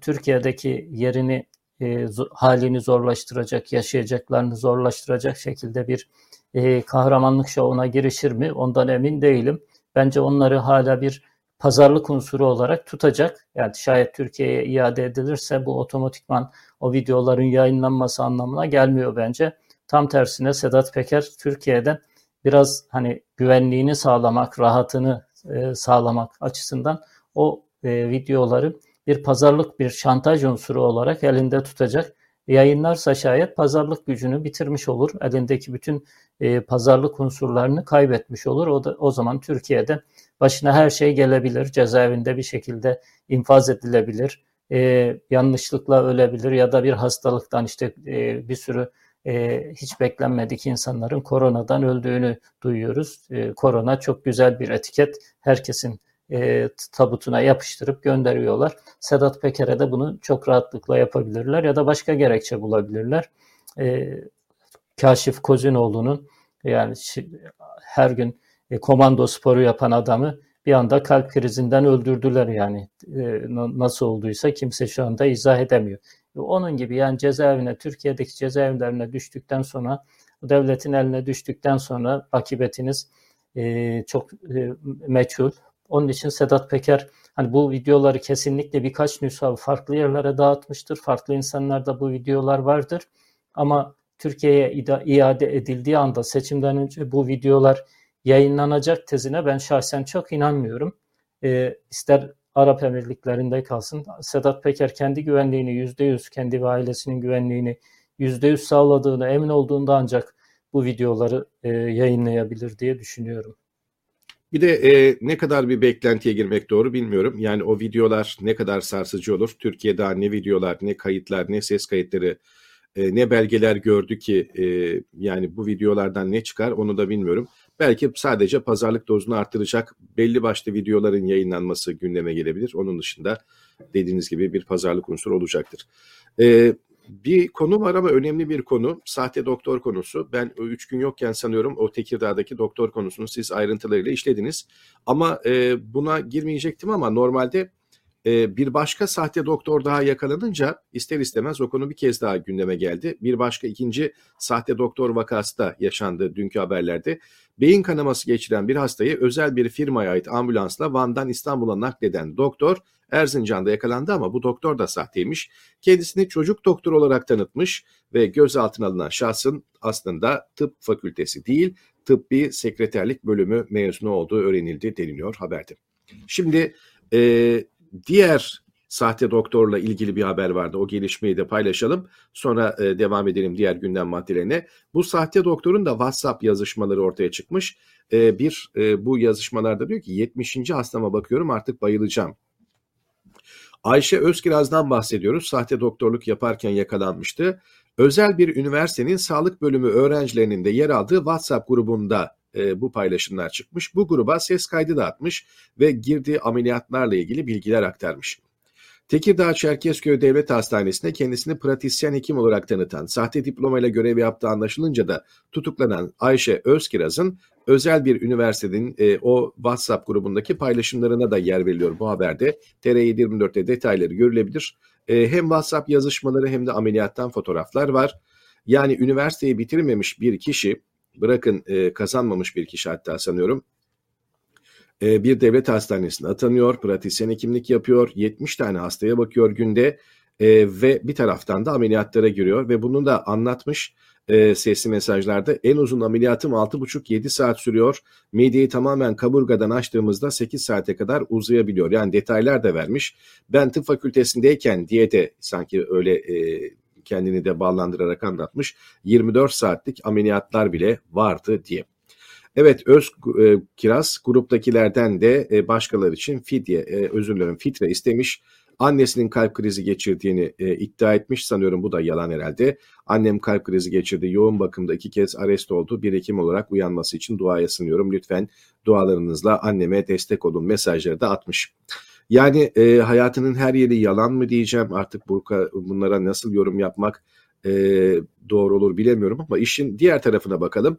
Türkiye'deki yerini e, halini zorlaştıracak, yaşayacaklarını zorlaştıracak şekilde bir e, kahramanlık şovuna girişir mi? Ondan emin değilim. Bence onları hala bir pazarlık unsuru olarak tutacak. Yani şayet Türkiye'ye iade edilirse bu otomatikman o videoların yayınlanması anlamına gelmiyor bence. Tam tersine Sedat Peker Türkiye'den biraz hani güvenliğini sağlamak, rahatını e, sağlamak açısından o e, videoları bir pazarlık, bir şantaj unsuru olarak elinde tutacak. Yayınlarsa şayet pazarlık gücünü bitirmiş olur. Elindeki bütün e, pazarlık unsurlarını kaybetmiş olur. O, da, o zaman Türkiye'de başına her şey gelebilir. Cezaevinde bir şekilde infaz edilebilir. E, yanlışlıkla ölebilir ya da bir hastalıktan işte e, bir sürü e, hiç beklenmedik insanların koronadan öldüğünü duyuyoruz. E, korona çok güzel bir etiket. Herkesin e, tabutuna yapıştırıp gönderiyorlar. Sedat Peker'e de bunu çok rahatlıkla yapabilirler ya da başka gerekçe bulabilirler. E, Kaşif Kozinoğlu'nun yani her gün e, komando sporu yapan adamı bir anda kalp krizinden öldürdüler yani e, nasıl olduysa kimse şu anda izah edemiyor. Onun gibi yani cezaevine, Türkiye'deki cezaevlerine düştükten sonra, devletin eline düştükten sonra akıbetiniz e, çok e, meçhul. Onun için Sedat Peker hani bu videoları kesinlikle birkaç nüsha farklı yerlere dağıtmıştır. Farklı insanlarda bu videolar vardır. Ama Türkiye'ye iade edildiği anda seçimden önce bu videolar yayınlanacak tezine ben şahsen çok inanmıyorum. E, ister Arap Emirlikleri'nde kalsın. Sedat Peker kendi güvenliğini yüzde yüz, kendi ve ailesinin güvenliğini yüzde yüz sağladığını emin olduğunda ancak bu videoları e, yayınlayabilir diye düşünüyorum. Bir de e, ne kadar bir beklentiye girmek doğru bilmiyorum. Yani o videolar ne kadar sarsıcı olur? Türkiye'de ne videolar, ne kayıtlar, ne ses kayıtları, e, ne belgeler gördü ki e, yani bu videolardan ne çıkar onu da bilmiyorum. Belki sadece pazarlık dozunu arttıracak belli başlı videoların yayınlanması gündeme gelebilir. Onun dışında dediğiniz gibi bir pazarlık unsuru olacaktır. E, bir konu var ama önemli bir konu. Sahte doktor konusu. Ben üç gün yokken sanıyorum o Tekirdağ'daki doktor konusunu siz ayrıntılarıyla işlediniz. Ama e, buna girmeyecektim ama normalde e, bir başka sahte doktor daha yakalanınca ister istemez o konu bir kez daha gündeme geldi. Bir başka ikinci sahte doktor vakası da yaşandı dünkü haberlerde. Beyin kanaması geçiren bir hastayı özel bir firmaya ait ambulansla Van'dan İstanbul'a nakleden doktor Erzincan'da yakalandı ama bu doktor da sahteymiş. Kendisini çocuk doktor olarak tanıtmış ve gözaltına alınan şahsın aslında tıp fakültesi değil, tıbbi sekreterlik bölümü mezunu olduğu öğrenildi deniliyor haberde. Şimdi e, diğer sahte doktorla ilgili bir haber vardı. O gelişmeyi de paylaşalım. Sonra e, devam edelim diğer gündem maddelerine. Bu sahte doktorun da WhatsApp yazışmaları ortaya çıkmış. E, bir e, bu yazışmalarda diyor ki 70. hastama bakıyorum artık bayılacağım. Ayşe Özkiraz'dan bahsediyoruz. Sahte doktorluk yaparken yakalanmıştı. Özel bir üniversitenin sağlık bölümü öğrencilerinin de yer aldığı WhatsApp grubunda e, bu paylaşımlar çıkmış. Bu gruba ses kaydı da atmış ve girdiği ameliyatlarla ilgili bilgiler aktarmış. Tekirdağ Çerkezköy Devlet Hastanesi'nde kendisini pratisyen hekim olarak tanıtan, sahte diplomayla görev yaptığı anlaşılınca da tutuklanan Ayşe Özkiraz'ın özel bir üniversitenin e, o WhatsApp grubundaki paylaşımlarına da yer veriliyor bu haberde. TR724'te detayları görülebilir. E, hem WhatsApp yazışmaları hem de ameliyattan fotoğraflar var. Yani üniversiteyi bitirmemiş bir kişi, bırakın e, kazanmamış bir kişi hatta sanıyorum, bir devlet hastanesine atanıyor, pratisyen hekimlik yapıyor, 70 tane hastaya bakıyor günde e, ve bir taraftan da ameliyatlara giriyor ve bunu da anlatmış e, sesli mesajlarda. En uzun ameliyatım 6,5-7 saat sürüyor. Mideyi tamamen kaburgadan açtığımızda 8 saate kadar uzayabiliyor. Yani detaylar da vermiş. Ben tıp fakültesindeyken diye de sanki öyle e, kendini de bağlandırarak anlatmış. 24 saatlik ameliyatlar bile vardı diye. Evet Öz e, Kiraz gruptakilerden de e, başkaları için fidye, e, özür dilerim fitre istemiş. Annesinin kalp krizi geçirdiğini e, iddia etmiş. Sanıyorum bu da yalan herhalde. Annem kalp krizi geçirdi. Yoğun bakımda iki kez arrest oldu. Bir hekim olarak uyanması için duaya sınıyorum. Lütfen dualarınızla anneme destek olun mesajları da atmış. Yani e, hayatının her yeri yalan mı diyeceğim artık Burka, bunlara nasıl yorum yapmak e, doğru olur bilemiyorum ama işin diğer tarafına bakalım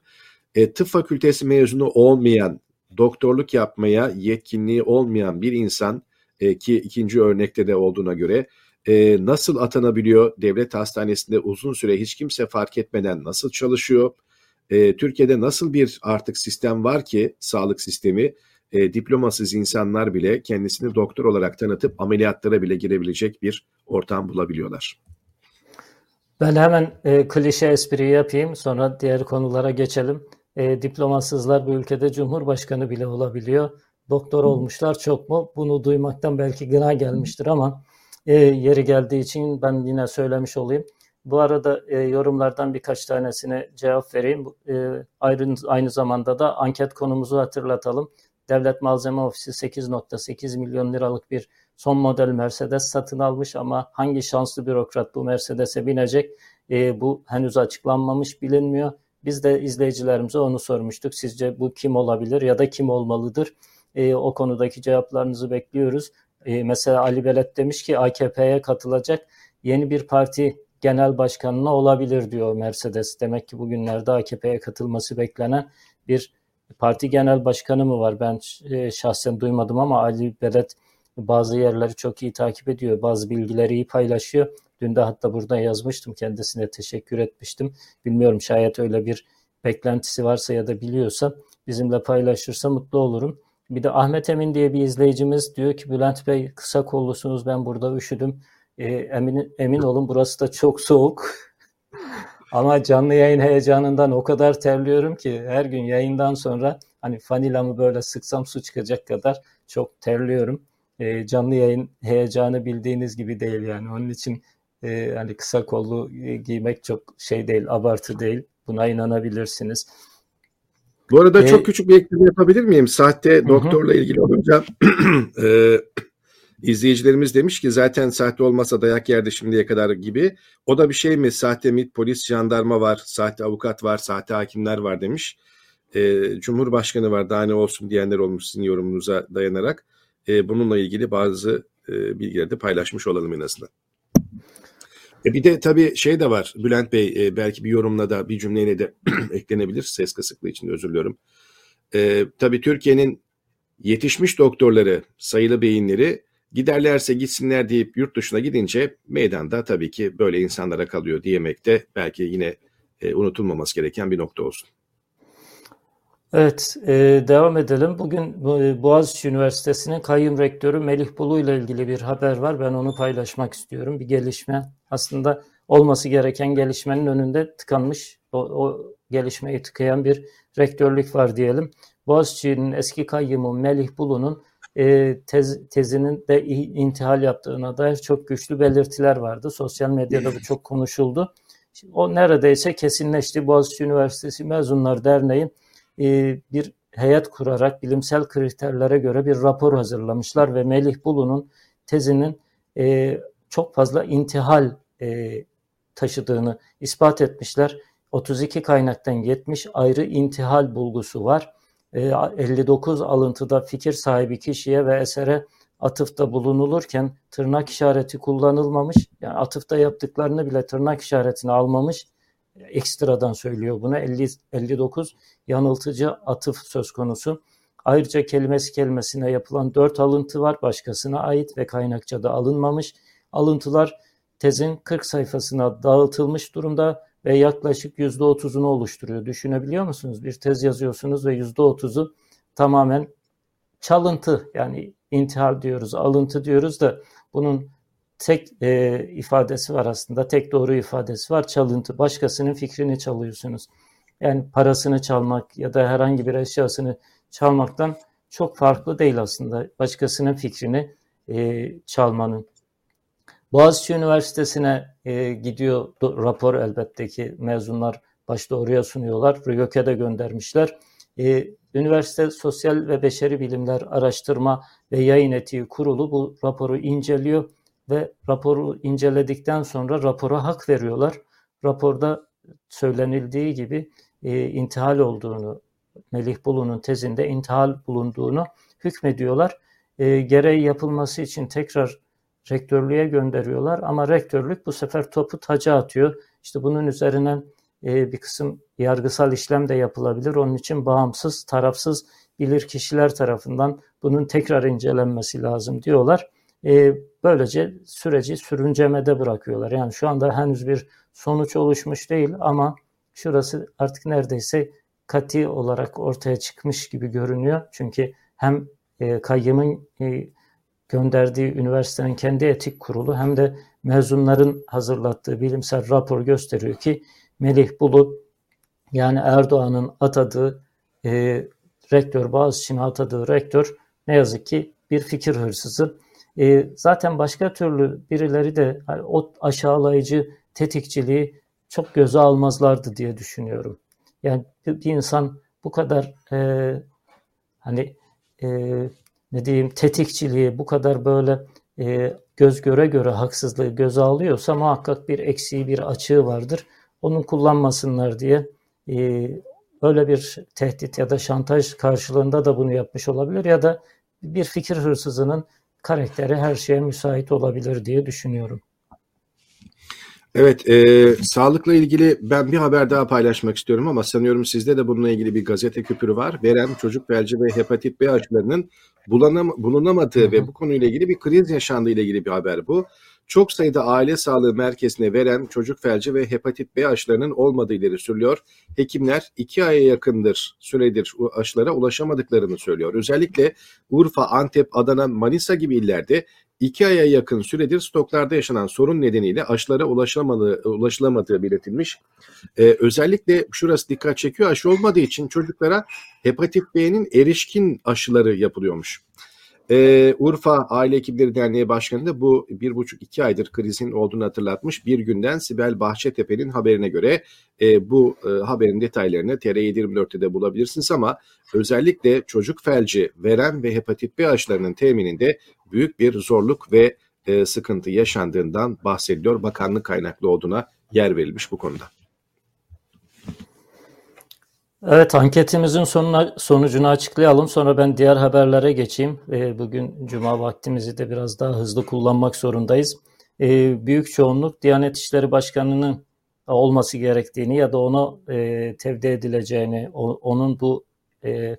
e, tıp fakültesi mezunu olmayan, doktorluk yapmaya yetkinliği olmayan bir insan e, ki ikinci örnekte de olduğuna göre e, nasıl atanabiliyor? Devlet hastanesinde uzun süre hiç kimse fark etmeden nasıl çalışıyor? E, Türkiye'de nasıl bir artık sistem var ki sağlık sistemi e, diplomasız insanlar bile kendisini doktor olarak tanıtıp ameliyatlara bile girebilecek bir ortam bulabiliyorlar. Ben hemen e, klişe espri yapayım sonra diğer konulara geçelim e, diplomasızlar bu ülkede cumhurbaşkanı bile olabiliyor. Doktor olmuşlar çok mu? Bunu duymaktan belki gına gelmiştir ama e, yeri geldiği için ben yine söylemiş olayım. Bu arada e, yorumlardan birkaç tanesine cevap vereyim. E, aynı, aynı zamanda da anket konumuzu hatırlatalım. Devlet Malzeme Ofisi 8.8 milyon liralık bir son model Mercedes satın almış ama hangi şanslı bürokrat bu Mercedes'e binecek? E, bu henüz açıklanmamış bilinmiyor. Biz de izleyicilerimize onu sormuştuk. Sizce bu kim olabilir ya da kim olmalıdır? E, o konudaki cevaplarınızı bekliyoruz. E, mesela Ali Belet demiş ki AKP'ye katılacak yeni bir parti genel başkanına olabilir diyor Mercedes. Demek ki bugünlerde AKP'ye katılması beklenen bir parti genel başkanı mı var? Ben e, şahsen duymadım ama Ali Belet bazı yerleri çok iyi takip ediyor. Bazı bilgileri iyi paylaşıyor. Dün de hatta burada yazmıştım kendisine teşekkür etmiştim. Bilmiyorum şayet öyle bir beklentisi varsa ya da biliyorsa bizimle paylaşırsa mutlu olurum. Bir de Ahmet Emin diye bir izleyicimiz diyor ki Bülent Bey kısa kollusunuz ben burada üşüdüm. E, emin, emin olun burası da çok soğuk. (laughs) Ama canlı yayın heyecanından o kadar terliyorum ki her gün yayından sonra hani fanilamı böyle sıksam su çıkacak kadar çok terliyorum. E, canlı yayın heyecanı bildiğiniz gibi değil yani. Onun için e, hani kısa kollu e, giymek çok şey değil, abartı değil. Buna inanabilirsiniz. Bu arada ee, çok küçük bir ekleme yapabilir miyim? Sahte doktorla ilgili olunca (clears throat) e, izleyicilerimiz demiş ki zaten sahte olmasa dayak yerdi şimdiye kadar gibi. O da bir şey mi? Sahte MİT, polis, jandarma var, sahte avukat var, sahte hakimler var demiş. E, Cumhurbaşkanı var daha ne olsun diyenler olmuş sizin yorumunuza dayanarak. E, bununla ilgili bazı e, bilgileri de paylaşmış olalım en azından. E bir de tabii şey de var Bülent Bey e, belki bir yorumla da bir cümleyle de (clears throat) eklenebilir ses kısıklığı için özür diliyorum. E, tabii Türkiye'nin yetişmiş doktorları sayılı beyinleri giderlerse gitsinler deyip yurt dışına gidince meydanda tabii ki böyle insanlara kalıyor diyemek de belki yine e, unutulmaması gereken bir nokta olsun. Evet, e, devam edelim. Bugün e, Boğaziçi Üniversitesi'nin kayyum rektörü Melih Bulu ile ilgili bir haber var. Ben onu paylaşmak istiyorum. Bir gelişme. Aslında olması gereken gelişmenin önünde tıkanmış. O, o gelişmeyi tıkayan bir rektörlük var diyelim. Boğaziçi'nin eski kayyumu Melih Bulu'nun e, tez, tezinin de intihal yaptığına dair çok güçlü belirtiler vardı. Sosyal medyada bu çok konuşuldu. O neredeyse kesinleşti. Boğaziçi Üniversitesi Mezunlar Derneği e, bir heyet kurarak bilimsel kriterlere göre bir rapor hazırlamışlar ve Melih Bulu'nun tezinin e, çok fazla intihal e, taşıdığını ispat etmişler. 32 kaynaktan 70 ayrı intihal bulgusu var. 59 alıntıda fikir sahibi kişiye ve esere atıfta bulunulurken tırnak işareti kullanılmamış. Yani atıfta yaptıklarını bile tırnak işaretini almamış ekstradan söylüyor buna 50, 59 yanıltıcı atıf söz konusu. Ayrıca kelimesi kelimesine yapılan dört alıntı var başkasına ait ve kaynakçada alınmamış. Alıntılar tezin 40 sayfasına dağıtılmış durumda ve yaklaşık %30'unu oluşturuyor. Düşünebiliyor musunuz? Bir tez yazıyorsunuz ve %30'u tamamen çalıntı yani intihar diyoruz, alıntı diyoruz da bunun tek e, ifadesi var aslında. Tek doğru ifadesi var. Çalıntı. Başkasının fikrini çalıyorsunuz. Yani parasını çalmak ya da herhangi bir eşyasını çalmaktan çok farklı değil aslında. Başkasının fikrini e, çalmanın. Boğaziçi Üniversitesi'ne e, gidiyor rapor elbette ki mezunlar başta oraya sunuyorlar. RÜYÖK'e de göndermişler. E, Üniversite Sosyal ve Beşeri Bilimler Araştırma ve Yayın Etiği Kurulu bu raporu inceliyor ve raporu inceledikten sonra rapora hak veriyorlar. Raporda söylenildiği gibi e, intihal olduğunu, Melih Bulu'nun tezinde intihal bulunduğunu hükmediyorlar. E, gereği yapılması için tekrar rektörlüğe gönderiyorlar ama rektörlük bu sefer topu taca atıyor. İşte bunun üzerinden e, bir kısım yargısal işlem de yapılabilir. Onun için bağımsız, tarafsız bilir kişiler tarafından bunun tekrar incelenmesi lazım diyorlar. E, böylece süreci sürüncemede bırakıyorlar. Yani şu anda henüz bir sonuç oluşmuş değil ama şurası artık neredeyse kati olarak ortaya çıkmış gibi görünüyor. Çünkü hem e, kayyımın e, gönderdiği üniversitenin kendi etik kurulu hem de mezunların hazırlattığı bilimsel rapor gösteriyor ki Melih Bulu yani Erdoğan'ın atadığı e, rektör, Boğaziçi'ne atadığı rektör ne yazık ki bir fikir hırsızı. E, zaten başka türlü birileri de hani, o aşağılayıcı tetikçiliği çok göze almazlardı diye düşünüyorum. Yani bir insan bu kadar e, hani e, ne diyeyim tetikçiliği bu kadar böyle e, göz göre göre haksızlığı göze alıyorsa muhakkak bir eksiği bir açığı vardır. Onun kullanmasınlar diye e, öyle bir tehdit ya da şantaj karşılığında da bunu yapmış olabilir ya da bir fikir hırsızının karakteri her şeye müsait olabilir diye düşünüyorum. Evet, e, sağlıkla ilgili ben bir haber daha paylaşmak istiyorum ama sanıyorum sizde de bununla ilgili bir gazete küpürü var. Verem, çocuk felci ve hepatit B aşılarının bulunam bulunamadığı ve bu konuyla ilgili bir kriz yaşandığı ile ilgili bir haber bu. Çok sayıda aile sağlığı merkezine veren çocuk felci ve hepatit B aşılarının olmadığı ileri sürülüyor. Hekimler iki aya yakındır süredir aşılara ulaşamadıklarını söylüyor. Özellikle Urfa, Antep, Adana, Manisa gibi illerde iki aya yakın süredir stoklarda yaşanan sorun nedeniyle aşılara ulaşılamadığı, ulaşılamadığı belirtilmiş. Ee, özellikle şurası dikkat çekiyor aşı olmadığı için çocuklara hepatit B'nin erişkin aşıları yapılıyormuş. Ee, Urfa Aile Hekimleri Derneği Başkanı da bu bir buçuk iki aydır krizin olduğunu hatırlatmış. Bir günden Sibel Bahçetepe'nin haberine göre e, bu e, haberin detaylarını TR724'te de bulabilirsiniz ama özellikle çocuk felci, verem ve hepatit B aşılarının temininde büyük bir zorluk ve e, sıkıntı yaşandığından bahsediliyor. Bakanlık kaynaklı olduğuna yer verilmiş bu konuda. Evet anketimizin sonuna, sonucunu açıklayalım. Sonra ben diğer haberlere geçeyim. E, bugün cuma vaktimizi de biraz daha hızlı kullanmak zorundayız. E, büyük çoğunluk Diyanet İşleri Başkanı'nın olması gerektiğini ya da ona e, tevdi edileceğini, o, onun bu e,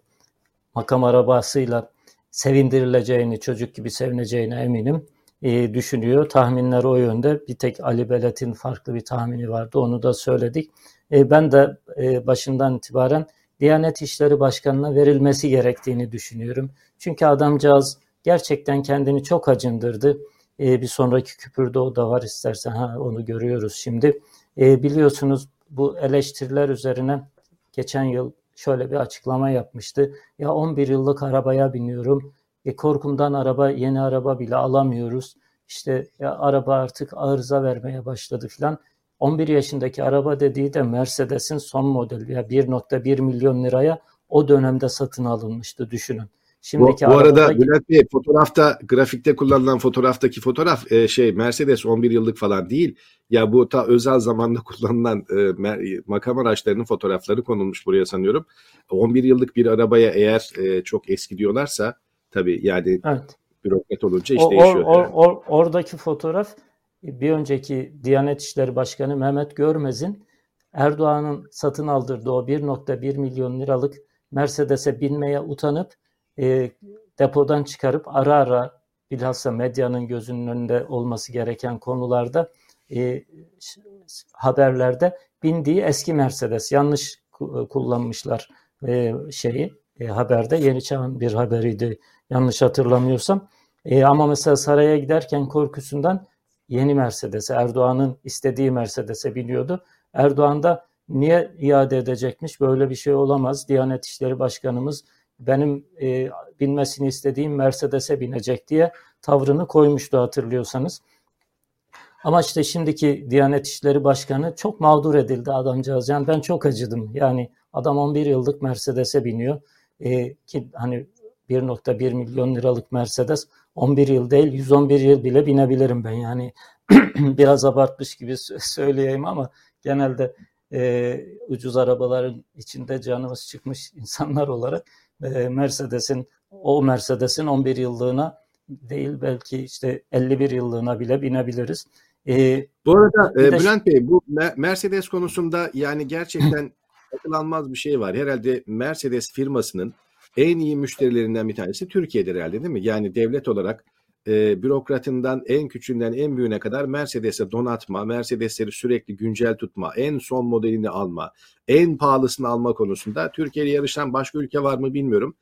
makam arabasıyla sevindirileceğini, çocuk gibi sevineceğine eminim e, düşünüyor. Tahminler o yönde. Bir tek Ali Belet'in farklı bir tahmini vardı. Onu da söyledik. E, ben de e, başından itibaren Diyanet İşleri Başkanı'na verilmesi gerektiğini düşünüyorum. Çünkü adamcağız gerçekten kendini çok acındırdı. E, bir sonraki küpürde o da var istersen ha, onu görüyoruz şimdi. Biliyorsunuz bu eleştiriler üzerine geçen yıl şöyle bir açıklama yapmıştı. Ya 11 yıllık arabaya biniyorum. E, korkumdan araba yeni araba bile alamıyoruz. İşte ya araba artık arıza vermeye başladı filan. 11 yaşındaki araba dediği de Mercedes'in son modeli ya 1.1 milyon liraya o dönemde satın alınmıştı düşünün. Şimdiki bu, bu arada Bülent Bey fotoğrafta grafikte kullanılan fotoğraftaki fotoğraf e, şey Mercedes 11 yıllık falan değil. Ya bu ta özel zamanda (laughs) kullanılan e, makam araçlarının fotoğrafları konulmuş buraya sanıyorum. 11 yıllık bir arabaya eğer e, çok eski diyorlarsa tabii yani evet. bürokrat olunca iş o, değişiyor. Or, or, or, oradaki fotoğraf bir önceki Diyanet İşleri Başkanı Mehmet Görmez'in Erdoğan'ın satın aldırdığı o 1.1 milyon liralık Mercedes'e binmeye utanıp e, depodan çıkarıp ara ara bilhassa medyanın gözünün önünde olması gereken konularda e, haberlerde bindiği eski Mercedes yanlış kullanmışlar e, şeyi e, haberde Yeni Çağ'ın bir haberiydi yanlış hatırlamıyorsam. E, ama mesela saraya giderken korkusundan yeni Mercedes'e, Erdoğan'ın istediği Mercedes'e biniyordu. Erdoğan da niye iade edecekmiş? Böyle bir şey olamaz. Diyanet İşleri Başkanımız benim e, binmesini istediğim Mercedes'e binecek diye tavrını koymuştu hatırlıyorsanız. Ama işte şimdiki Diyanet İşleri Başkanı çok mağdur edildi adamcağız. Yani ben çok acıdım. Yani adam 11 yıllık Mercedes'e biniyor. E, ki hani 1.1 milyon liralık Mercedes 11 yıl değil 111 yıl bile binebilirim ben. Yani (clears throat) biraz abartmış gibi söyleyeyim ama genelde e, ucuz arabaların içinde canımız çıkmış (laughs) insanlar olarak e, Mercedes'in o Mercedes'in 11 yıllığına değil belki işte 51 yıllığına bile binebiliriz. E, bu arada e, Bülent Bey bu Mercedes konusunda yani gerçekten (clears throat) akıl bir şey var. Herhalde Mercedes firmasının en iyi müşterilerinden bir tanesi Türkiye'dir herhalde değil mi? Yani devlet olarak e, bürokratından en küçüğünden en büyüğüne kadar Mercedes'e donatma, Mercedes'leri sürekli güncel tutma, en son modelini alma, en pahalısını alma konusunda Türkiye'yle yarışan başka ülke var mı bilmiyorum.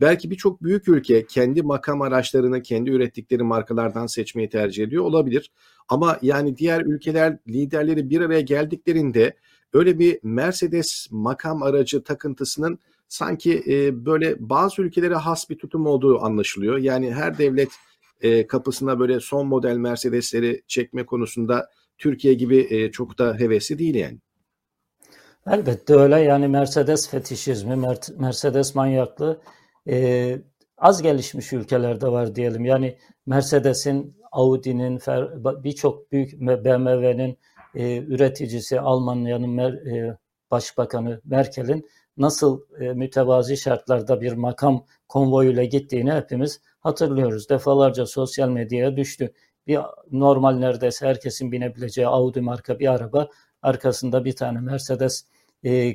Belki birçok büyük ülke kendi makam araçlarını kendi ürettikleri markalardan seçmeyi tercih ediyor olabilir. Ama yani diğer ülkeler liderleri bir araya geldiklerinde öyle bir Mercedes makam aracı takıntısının sanki e, böyle bazı ülkelere has bir tutum olduğu anlaşılıyor. Yani her devlet e, kapısına böyle son model Mercedesleri çekme konusunda Türkiye gibi e, çok da hevesli değil yani. Elbette öyle yani Mercedes fetişizmi, Mercedes manyaklığı e, az gelişmiş ülkelerde var diyelim. Yani Mercedes'in, Audi'nin, birçok büyük BMW'nin e, üreticisi Almanya'nın e, başbakanı Merkel'in nasıl e, mütevazi şartlarda bir makam konvoyuyla gittiğini hepimiz hatırlıyoruz. Defalarca sosyal medyaya düştü. Bir normal neredeyse herkesin binebileceği Audi marka bir araba, arkasında bir tane Mercedes e,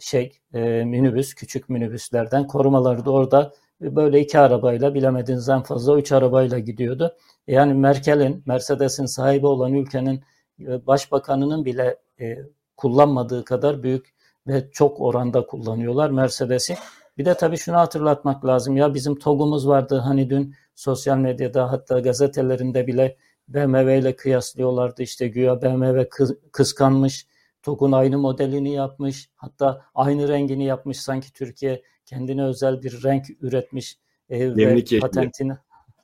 şey e, minibüs, küçük minibüslerden korumaları da orada böyle iki arabayla bilemediğiniz en fazla üç arabayla gidiyordu. Yani Merkel'in, Mercedes'in sahibi olan ülkenin e, başbakanının bile e, kullanmadığı kadar büyük ve çok oranda kullanıyorlar Mercedes'i. Bir de tabii şunu hatırlatmak lazım. Ya bizim TOG'umuz vardı hani dün sosyal medyada hatta gazetelerinde bile BMW ile kıyaslıyorlardı. İşte güya BMW kıskanmış. TOG'un aynı modelini yapmış. Hatta aynı rengini yapmış. Sanki Türkiye kendine özel bir renk üretmiş e, ve patentini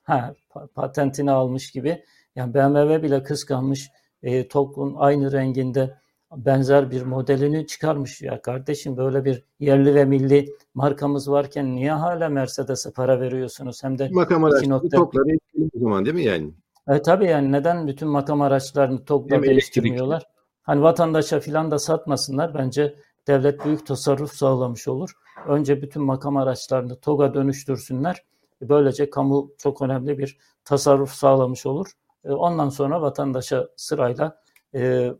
ha, patentini almış gibi. Yani BMW bile kıskanmış. E, TOG'un aynı renginde benzer bir modelini çıkarmış. Ya kardeşim böyle bir yerli ve milli markamız varken niye hala Mercedes'e para veriyorsunuz? Hem de makam araçları TOG'ları o zaman değil mi yani? E, tabii yani neden bütün makam araçlarını TOG'la değiştirmiyorlar? Hani vatandaşa filan da satmasınlar. Bence devlet büyük tasarruf sağlamış olur. Önce bütün makam araçlarını TOG'a dönüştürsünler. Böylece kamu çok önemli bir tasarruf sağlamış olur. E, ondan sonra vatandaşa sırayla e,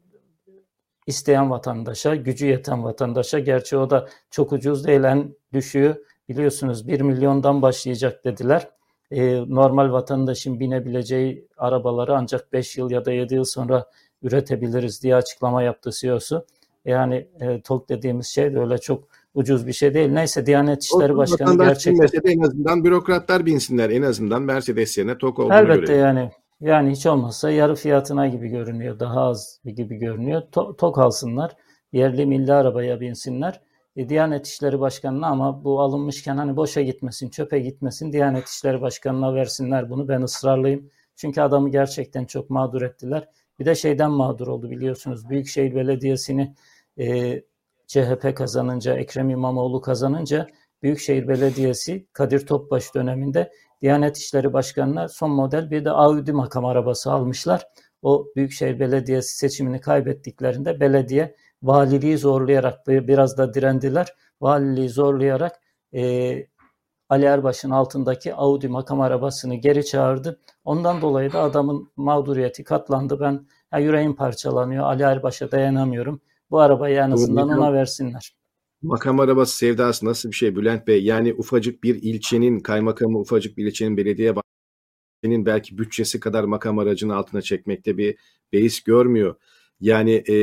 isteyen vatandaşa, gücü yeten vatandaşa, gerçi o da çok ucuz değil en düşüğü biliyorsunuz 1 milyondan başlayacak dediler. E, normal vatandaşın binebileceği arabaları ancak 5 yıl ya da 7 yıl sonra üretebiliriz diye açıklama yaptı CEO'su. Yani e, TOK dediğimiz şey de öyle çok ucuz bir şey değil. Neyse Diyanet İşleri Olsun, Başkanı gerçekten... En azından bürokratlar binsinler. En azından Mercedes yerine TOK olduğunu Elbette görelim. yani yani hiç olmazsa yarı fiyatına gibi görünüyor. Daha az gibi görünüyor. To tok alsınlar. Yerli milli arabaya binsinler. E, Diyanet İşleri Başkanı'na ama bu alınmışken hani boşa gitmesin, çöpe gitmesin. Diyanet İşleri Başkanı'na versinler bunu. Ben ısrarlıyım. Çünkü adamı gerçekten çok mağdur ettiler. Bir de şeyden mağdur oldu biliyorsunuz. Büyükşehir Belediyesi'ni e, CHP kazanınca, Ekrem İmamoğlu kazanınca Büyükşehir Belediyesi Kadir Topbaş döneminde Diyanet İşleri Başkanı'na son model bir de Audi makam arabası almışlar. O Büyükşehir Belediyesi seçimini kaybettiklerinde belediye valiliği zorlayarak biraz da direndiler. Valiliği zorlayarak e, Ali Erbaş'ın altındaki Audi makam arabasını geri çağırdı. Ondan dolayı da adamın mağduriyeti katlandı. Ben ya yüreğim parçalanıyor. Ali Erbaş'a dayanamıyorum. Bu arabayı en azından ona versinler. Makam arabası sevdası nasıl bir şey Bülent Bey? Yani ufacık bir ilçenin kaymakamı, ufacık bir ilçenin belediye başkanının belki bütçesi kadar makam aracını altına çekmekte bir beis görmüyor. Yani e,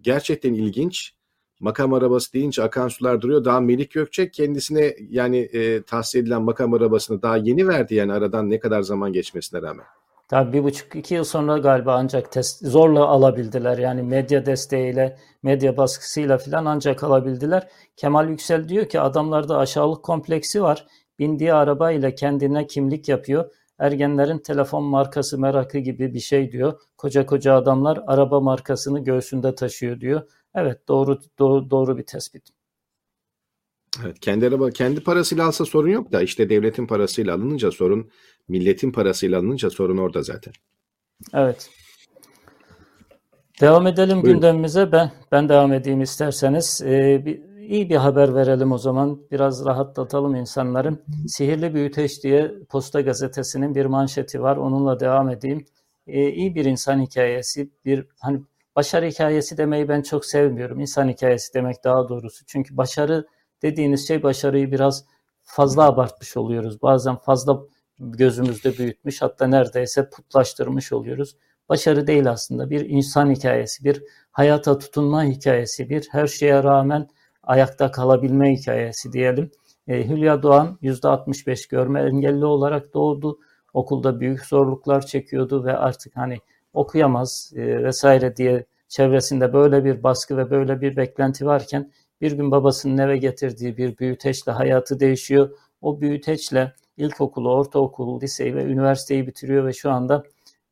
gerçekten ilginç. Makam arabası deyince akan sular duruyor. Daha Melik Gökçek kendisine yani e, tahsis edilen makam arabasını daha yeni verdi yani aradan ne kadar zaman geçmesine rağmen. Tabii bir buçuk iki yıl sonra galiba ancak test, zorla alabildiler. Yani medya desteğiyle, medya baskısıyla falan ancak alabildiler. Kemal Yüksel diyor ki adamlarda aşağılık kompleksi var. Bindiği arabayla kendine kimlik yapıyor. Ergenlerin telefon markası merakı gibi bir şey diyor. Koca koca adamlar araba markasını göğsünde taşıyor diyor. Evet doğru doğru, doğru bir tespit. Evet, kendi araba kendi parasıyla alsa sorun yok da işte devletin parasıyla alınınca sorun, milletin parasıyla alınınca sorun orada zaten. Evet. Devam edelim Buyurun. gündemimize. Ben ben devam edeyim isterseniz. Ee, bir, iyi bir haber verelim o zaman. Biraz rahatlatalım insanları. Sihirli Büyüteç diye Posta Gazetesi'nin bir manşeti var. Onunla devam edeyim. Ee, iyi bir insan hikayesi. Bir hani başarı hikayesi demeyi ben çok sevmiyorum. İnsan hikayesi demek daha doğrusu. Çünkü başarı dediğiniz şey başarıyı biraz fazla abartmış oluyoruz. Bazen fazla gözümüzde büyütmüş hatta neredeyse putlaştırmış oluyoruz. Başarı değil aslında bir insan hikayesi, bir hayata tutunma hikayesi, bir her şeye rağmen ayakta kalabilme hikayesi diyelim. E, Hülya Doğan %65 görme engelli olarak doğdu. Okulda büyük zorluklar çekiyordu ve artık hani okuyamaz e, vesaire diye çevresinde böyle bir baskı ve böyle bir beklenti varken bir gün babasının eve getirdiği bir büyüteçle hayatı değişiyor. O büyüteçle ilkokulu, ortaokulu, liseyi ve üniversiteyi bitiriyor ve şu anda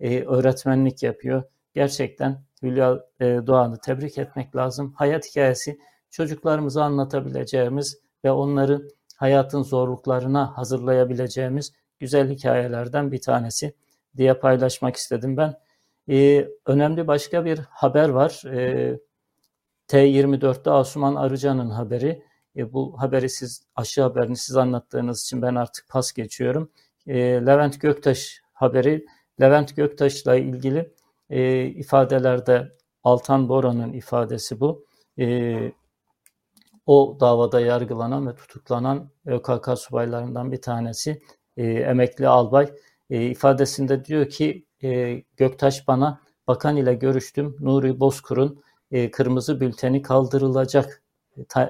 e, öğretmenlik yapıyor. Gerçekten Hülya e, Doğan'ı tebrik etmek lazım. Hayat hikayesi çocuklarımıza anlatabileceğimiz ve onları hayatın zorluklarına hazırlayabileceğimiz güzel hikayelerden bir tanesi diye paylaşmak istedim ben. Ee, önemli başka bir haber var. Ee, T24'te Asuman Arıcan'ın haberi. E, bu haberi siz aşı haberini siz anlattığınız için ben artık pas geçiyorum. E, Levent Göktaş haberi Levent Göktaş'la ilgili e, ifadelerde Altan Bora'nın ifadesi bu. E, o davada yargılanan ve tutuklanan ÖKK subaylarından bir tanesi e, emekli albay e, ifadesinde diyor ki e, Göktaş bana bakan ile görüştüm Nuri Bozkur'un e, kırmızı bülteni kaldırılacak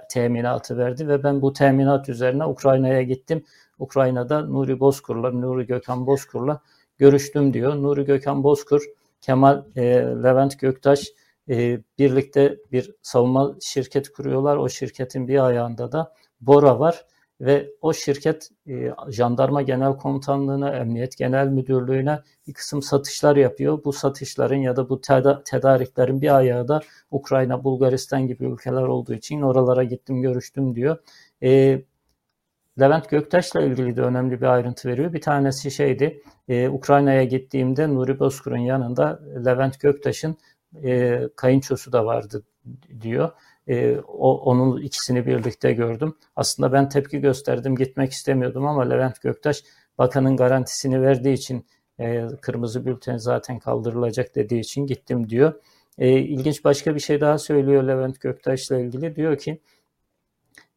teminatı verdi ve ben bu teminat üzerine Ukrayna'ya gittim. Ukrayna'da Nuri Bozkur'la, Nuri Gökhan Bozkur'la görüştüm diyor. Nuri Gökhan Bozkur, Kemal e, Levent Göktaş e, birlikte bir savunma şirketi kuruyorlar. O şirketin bir ayağında da Bora var ve o şirket e, Jandarma Genel Komutanlığı'na, Emniyet Genel Müdürlüğü'ne bir kısım satışlar yapıyor. Bu satışların ya da bu teda- tedariklerin bir ayağı da Ukrayna, Bulgaristan gibi ülkeler olduğu için oralara gittim, görüştüm diyor. E, Levent Göktaş'la ilgili de önemli bir ayrıntı veriyor. Bir tanesi şeydi, e, Ukrayna'ya gittiğimde Nuri Bozkur'un yanında Levent Göktaş'ın e, kayınçosu da vardı diyor. E, o, onun ikisini birlikte gördüm. Aslında ben tepki gösterdim, gitmek istemiyordum ama Levent Göktaş bakanın garantisini verdiği için e, kırmızı bülten zaten kaldırılacak dediği için gittim diyor. E, ilginç başka bir şey daha söylüyor Levent Göktaş'la ilgili. Diyor ki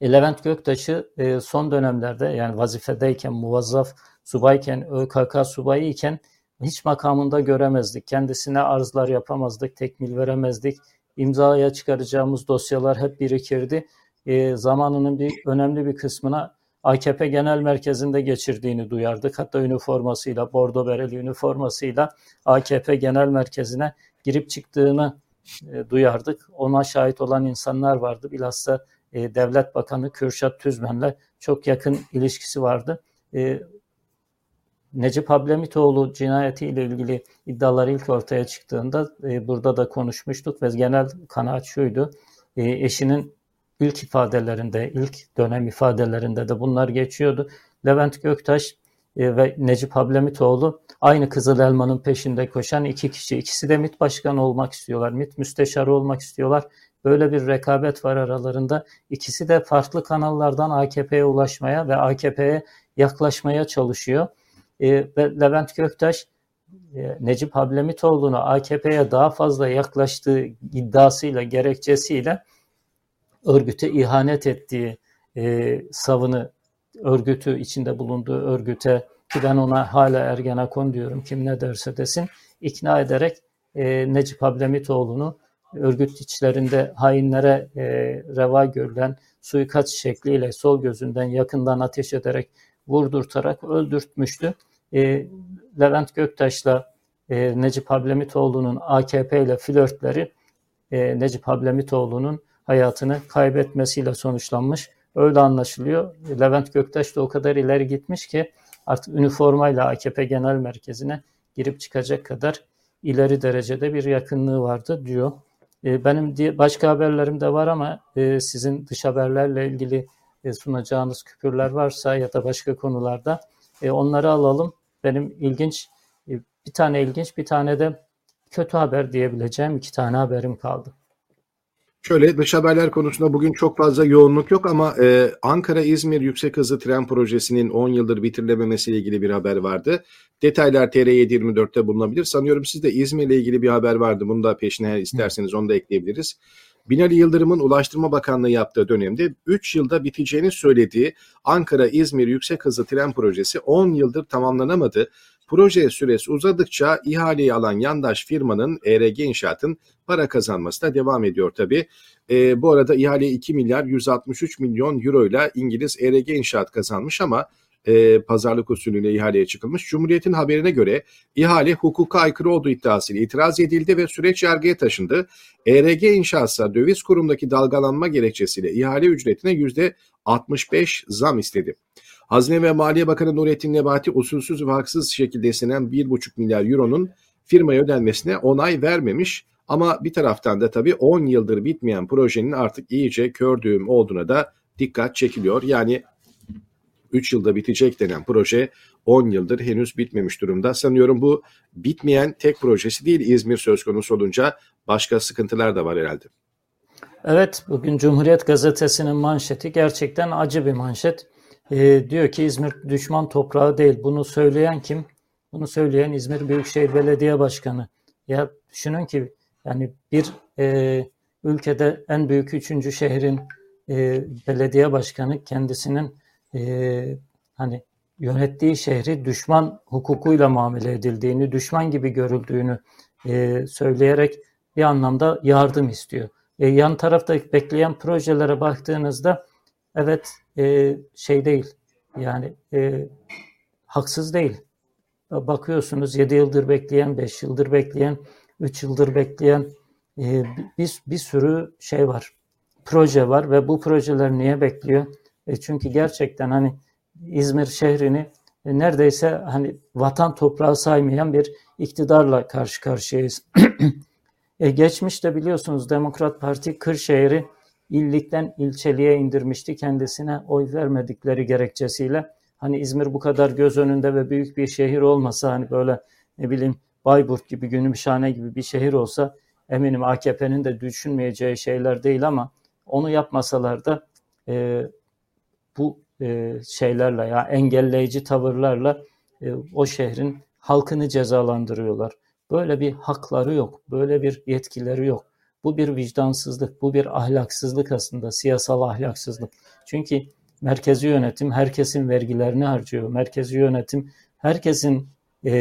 e, Levent Göktaş'ı e, son dönemlerde yani vazifedeyken, muvazzaf subayken, ÖKK subayı iken hiç makamında göremezdik. Kendisine arzlar yapamazdık, tekmil veremezdik. İmzaya çıkaracağımız dosyalar hep birikirdi. E, zamanının bir önemli bir kısmına AKP Genel Merkezi'nde geçirdiğini duyardık. Hatta üniformasıyla, bordo bereli üniformasıyla AKP Genel Merkezi'ne girip çıktığını e, duyardık. Ona şahit olan insanlar vardı. Bilhassa e, Devlet Bakanı Kürşat Tüzmen'le çok yakın ilişkisi vardı. E, Necip Hablemitoğlu cinayetiyle ilgili iddialar ilk ortaya çıktığında e, burada da konuşmuştuk ve genel kanaat şuydu. E, eşinin ilk ifadelerinde, ilk dönem ifadelerinde de bunlar geçiyordu. Levent Göktaş e, ve Necip Hablemitoğlu aynı Kızıl Elma'nın peşinde koşan iki kişi. İkisi de MİT başkanı olmak istiyorlar. MİT müsteşarı olmak istiyorlar. Böyle bir rekabet var aralarında. İkisi de farklı kanallardan AKP'ye ulaşmaya ve AKP'ye yaklaşmaya çalışıyor. E, ve Levent Göktaş e, Necip Hablemitoğlu'na AKP'ye daha fazla yaklaştığı iddiasıyla, gerekçesiyle örgüte ihanet ettiği e, savını örgütü içinde bulunduğu örgüte ki ben ona hala Ergenekon diyorum kim ne derse desin ikna ederek e, Necip Hablemitoğlu'nu örgüt içlerinde hainlere e, reva görülen suikast şekliyle sol gözünden yakından ateş ederek vurdurtarak öldürtmüştü. E, Levent Göktaş'la e, Necip Hablemitoğlu'nun AKP ile flörtleri e, Necip Hablemitoğlu'nun hayatını kaybetmesiyle sonuçlanmış. Öyle anlaşılıyor. Levent Göktaş da o kadar ileri gitmiş ki artık üniformayla AKP Genel Merkezi'ne girip çıkacak kadar ileri derecede bir yakınlığı vardı diyor. E, benim başka haberlerim de var ama e, sizin dış haberlerle ilgili e, sunacağınız küpürler varsa ya da başka konularda onları alalım. Benim ilginç bir tane ilginç bir tane de kötü haber diyebileceğim iki tane haberim kaldı. Şöyle dış haberler konusunda bugün çok fazla yoğunluk yok ama e, Ankara-İzmir yüksek hızlı tren projesinin 10 yıldır bitirilememesiyle ilgili bir haber vardı. Detaylar TR724'te bulunabilir. Sanıyorum sizde İzmir'le ilgili bir haber vardı. Bunu da peşine isterseniz onu da ekleyebiliriz. Binali Yıldırım'ın Ulaştırma Bakanlığı yaptığı dönemde 3 yılda biteceğini söylediği Ankara-İzmir yüksek hızlı tren projesi 10 yıldır tamamlanamadı. Proje süresi uzadıkça ihaleyi alan yandaş firmanın ERG İnşaat'ın para kazanması da devam ediyor tabii. E, bu arada ihale 2 milyar 163 milyon euro ile İngiliz ERG İnşaat kazanmış ama e, pazarlık usulüyle ihaleye çıkılmış. Cumhuriyet'in haberine göre ihale hukuka aykırı olduğu iddiasıyla itiraz edildi ve süreç yargıya taşındı. ERG İnşaatsa döviz kurumdaki dalgalanma gerekçesiyle ihale ücretine %65 zam istedi. Hazine ve Maliye Bakanı Nurettin Nebati usulsüz ve haksız şekilde istenen 1,5 milyar euronun firmaya ödenmesine onay vermemiş. Ama bir taraftan da tabii 10 yıldır bitmeyen projenin artık iyice kör düğüm olduğuna da dikkat çekiliyor. Yani 3 yılda bitecek denen proje 10 yıldır henüz bitmemiş durumda. Sanıyorum bu bitmeyen tek projesi değil İzmir söz konusu olunca başka sıkıntılar da var herhalde. Evet bugün Cumhuriyet Gazetesi'nin manşeti gerçekten acı bir manşet. Ee, diyor ki İzmir düşman toprağı değil. Bunu söyleyen kim? Bunu söyleyen İzmir Büyükşehir Belediye Başkanı. Ya düşünün ki yani bir e, ülkede en büyük üçüncü şehrin e, belediye başkanı kendisinin e, hani yönettiği şehri düşman hukukuyla muamele edildiğini, düşman gibi görüldüğünü e, söyleyerek bir anlamda yardım istiyor. E, yan tarafta bekleyen projelere baktığınızda evet e, şey değil yani e, haksız değil. Bakıyorsunuz 7 yıldır bekleyen, 5 yıldır bekleyen, 3 yıldır bekleyen e, bir, bir sürü şey var. Proje var ve bu projeler niye bekliyor? E çünkü gerçekten hani İzmir şehrini e, neredeyse hani vatan toprağı saymayan bir iktidarla karşı karşıyayız. (clears throat) e, geçmişte biliyorsunuz Demokrat Parti Kırşehir'i illikten ilçeliğe indirmişti kendisine oy vermedikleri gerekçesiyle. Hani İzmir bu kadar göz önünde ve büyük bir şehir olmasa hani böyle ne bileyim Bayburt gibi, Gümüşhane gibi bir şehir olsa eminim AKP'nin de düşünmeyeceği şeyler değil ama onu yapmasalar da e, bu e, şeylerle ya engelleyici tavırlarla e, o şehrin halkını cezalandırıyorlar. Böyle bir hakları yok, böyle bir yetkileri yok. Bu bir vicdansızlık, bu bir ahlaksızlık aslında, siyasal ahlaksızlık. Çünkü merkezi yönetim herkesin vergilerini harcıyor. Merkezi yönetim herkesin e,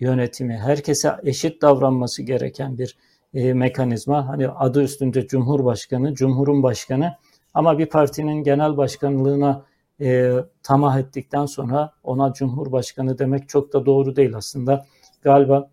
yönetimi, herkese eşit davranması gereken bir e, mekanizma. Hani adı üstünde Cumhurbaşkanı, Cumhurun Başkanı ama bir partinin genel başkanlığına e, tamah ettikten sonra ona Cumhurbaşkanı demek çok da doğru değil aslında. Galiba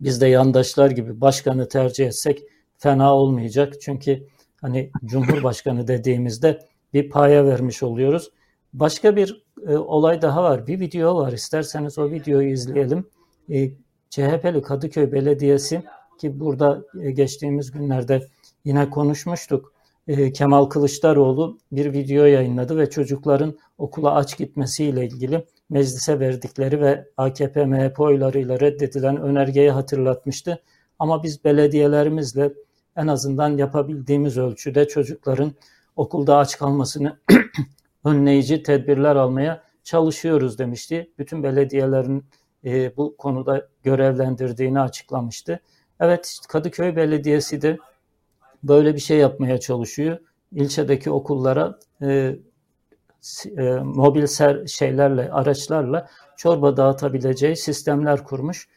biz de yandaşlar gibi başkanı tercih etsek fena olmayacak. Çünkü hani Cumhurbaşkanı dediğimizde bir paya vermiş oluyoruz. Başka bir e, olay daha var. Bir video var. İsterseniz o videoyu izleyelim. E, CHP'li Kadıköy Belediyesi ki burada e, geçtiğimiz günlerde yine konuşmuştuk. E, Kemal Kılıçdaroğlu bir video yayınladı ve çocukların okula aç gitmesiyle ilgili meclise verdikleri ve AKP MHP oylarıyla reddedilen önergeyi hatırlatmıştı. Ama biz belediyelerimizle en azından yapabildiğimiz ölçüde çocukların okulda aç kalmasını (clears throat) önleyici tedbirler almaya çalışıyoruz demişti. Bütün belediyelerin e, bu konuda görevlendirdiğini açıklamıştı. Evet Kadıköy Belediyesi de böyle bir şey yapmaya çalışıyor. İlçedeki okullara e, e, mobil ser şeylerle, araçlarla çorba dağıtabileceği sistemler kurmuş.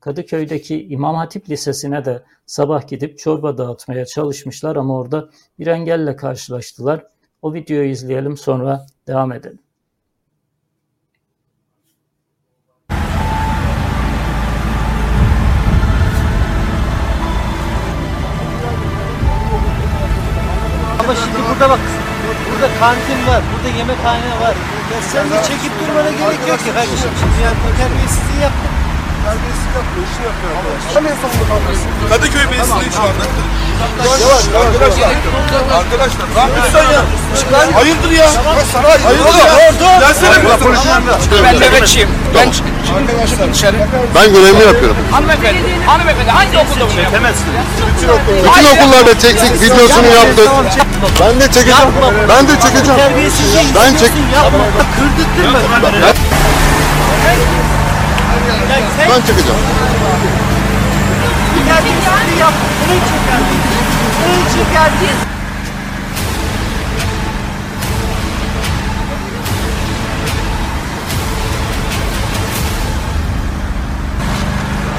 Kadıköy'deki İmam Hatip Lisesi'ne de sabah gidip çorba dağıtmaya çalışmışlar ama orada bir engelle karşılaştılar. O videoyu izleyelim sonra devam edelim. Ama şimdi burada bak, burada kantin var, burada yemekhane var. Ya sen de çekip durmana gerek yok ki kardeşim. Şimdi yani terbiyesizliği terbiyesizlik yapıyor, işi yapıyor arkadaşlar. Tam en sonunda kalmışsın. Kadıköy Belediyesi'ndeyiz şu anda. Yavaş, arkadaşlar. Arkadaşlar, ne yapıyorsun sen ya? Hayırdır ya? Hayırdır ya? Gelsene bir Ben nöbetçiyim. Ben çıkın dışarı. Ben görevimi yapıyorum. Hanımefendi, hanımefendi hangi okulda bunu yapıyorsunuz? Bütün okullarda çektik, videosunu yaptık. Ben de çekeceğim. Ben de çekeceğim. Ben çek. Kırdırtma kamerayı. Ben çekeceğim. Terbiyesizliği yap. Bunun için geldik. Bunun için geldik.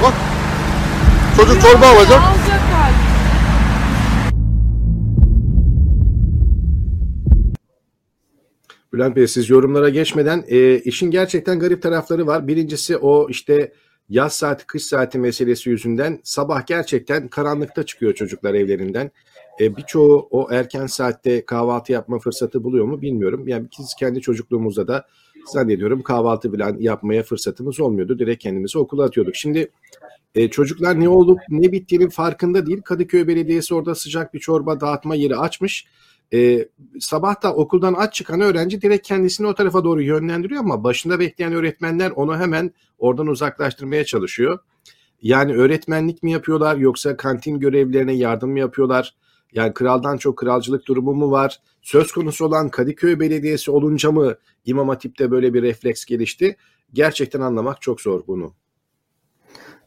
Bak. Çocuk çorba alacak. Bülent Bey siz yorumlara geçmeden e, işin gerçekten garip tarafları var. Birincisi o işte yaz saati kış saati meselesi yüzünden sabah gerçekten karanlıkta çıkıyor çocuklar evlerinden. E, birçoğu o erken saatte kahvaltı yapma fırsatı buluyor mu bilmiyorum. Yani biz kendi çocukluğumuzda da zannediyorum kahvaltı falan yapmaya fırsatımız olmuyordu. Direkt kendimizi okula atıyorduk. Şimdi e, çocuklar ne olup ne bittiğinin farkında değil. Kadıköy Belediyesi orada sıcak bir çorba dağıtma yeri açmış e, sabah da okuldan aç çıkan öğrenci direkt kendisini o tarafa doğru yönlendiriyor ama başında bekleyen öğretmenler onu hemen oradan uzaklaştırmaya çalışıyor. Yani öğretmenlik mi yapıyorlar yoksa kantin görevlilerine yardım mı yapıyorlar? Yani kraldan çok kralcılık durumu mu var? Söz konusu olan Kadıköy Belediyesi olunca mı İmam Hatip'te böyle bir refleks gelişti? Gerçekten anlamak çok zor bunu.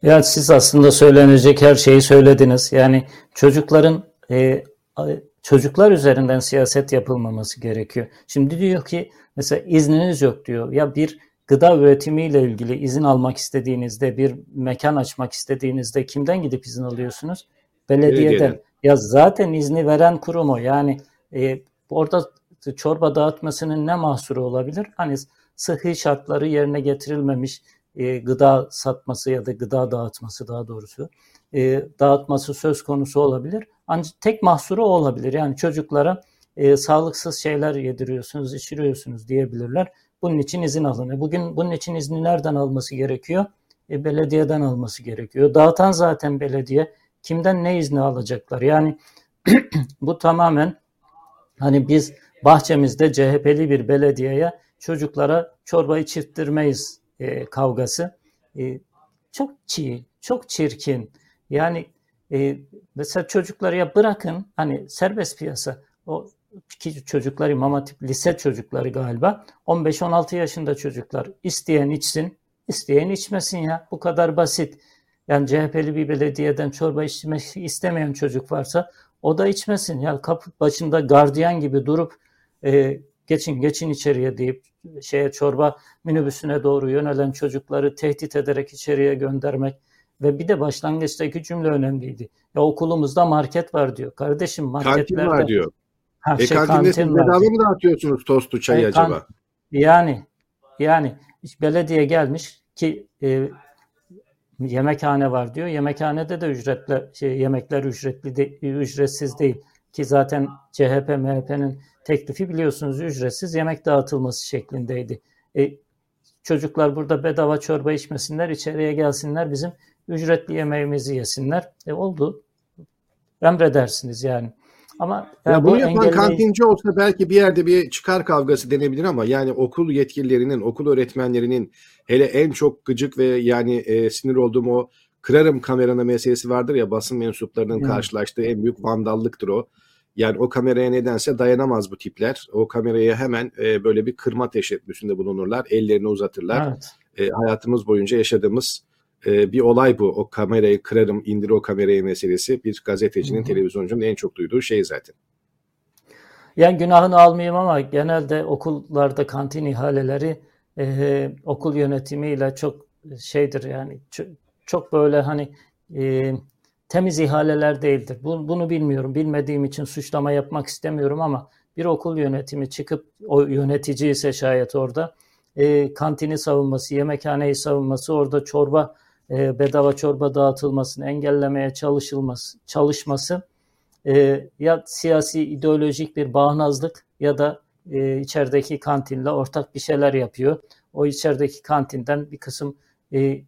Ya siz aslında söylenecek her şeyi söylediniz. Yani çocukların e, çocuklar üzerinden siyaset yapılmaması gerekiyor. Şimdi diyor ki mesela izniniz yok diyor. Ya bir gıda üretimiyle ilgili izin almak istediğinizde, bir mekan açmak istediğinizde kimden gidip izin alıyorsunuz? Belediyeden. Ya zaten izni veren kurum o. Yani e, orada çorba dağıtmasının ne mahsuru olabilir? Hani sıhhi şartları yerine getirilmemiş e, gıda satması ya da gıda dağıtması daha doğrusu e, dağıtması söz konusu olabilir. Ancak tek mahsuru o olabilir. Yani çocuklara e, sağlıksız şeyler yediriyorsunuz, içiriyorsunuz diyebilirler. Bunun için izin alın. E, bugün bunun için izni nereden alması gerekiyor? E, belediyeden alması gerekiyor. Dağıtan zaten belediye. Kimden ne izni alacaklar? Yani (clears throat) bu tamamen hani biz bahçemizde CHP'li bir belediyeye çocuklara çorba içirttirmeyiz e, kavgası. E, çok çiğ, çok çirkin. Yani e, mesela çocukları ya bırakın hani serbest piyasa o ki çocuklar İmam Hatip lise çocukları galiba 15-16 yaşında çocuklar isteyen içsin isteyen içmesin ya bu kadar basit. Yani CHP'li bir belediyeden çorba içmek istemeyen çocuk varsa o da içmesin. Ya kapı başında gardiyan gibi durup e, geçin geçin içeriye deyip şeye çorba minibüsüne doğru yönelen çocukları tehdit ederek içeriye göndermek ve bir de başlangıçtaki cümle önemliydi. Ya okulumuzda market var diyor. Kardeşim marketlerde... Kantin var diyor. Ha, e şey, kantinde siz bedava mı dağıtıyorsunuz tostu çayı e, kan, acaba? Yani yani belediye gelmiş ki e, yemekhane var diyor. Yemekhanede de ücretli şey, yemekler ücretli de, ücretsiz değil ki zaten CHP MHP'nin teklifi biliyorsunuz ücretsiz yemek dağıtılması şeklindeydi. E, çocuklar burada bedava çorba içmesinler, içeriye gelsinler, bizim ücretli yemeğimizi yesinler. E oldu. Emredersiniz yani. Ama yani ya bunu yapan engelleyici... kantinci olsa belki bir yerde bir çıkar kavgası denebilir ama yani okul yetkililerinin, okul öğretmenlerinin hele en çok gıcık ve yani e, sinir olduğum o kırarım kameranı meselesi vardır ya basın mensuplarının hmm. karşılaştığı en büyük vandallıktır o. Yani o kameraya nedense dayanamaz bu tipler. O kameraya hemen e, böyle bir kırma teşebbüsünde bulunurlar. Ellerini uzatırlar. Evet. E, hayatımız boyunca yaşadığımız e, bir olay bu. O kamerayı kırarım, indir o kamerayı meselesi. Bir gazetecinin, Hı-hı. televizyoncunun en çok duyduğu şey zaten. Yani günahını almayayım ama genelde okullarda kantin ihaleleri e, okul yönetimiyle çok şeydir yani çok, çok böyle hani e, temiz ihaleler değildir. Bunu, bilmiyorum. Bilmediğim için suçlama yapmak istemiyorum ama bir okul yönetimi çıkıp o yönetici ise şayet orada e, kantini savunması, yemekhaneyi savunması, orada çorba e, bedava çorba dağıtılmasını engellemeye çalışılması, çalışması e, ya siyasi ideolojik bir bağnazlık ya da e, içerideki kantinle ortak bir şeyler yapıyor. O içerideki kantinden bir kısım e,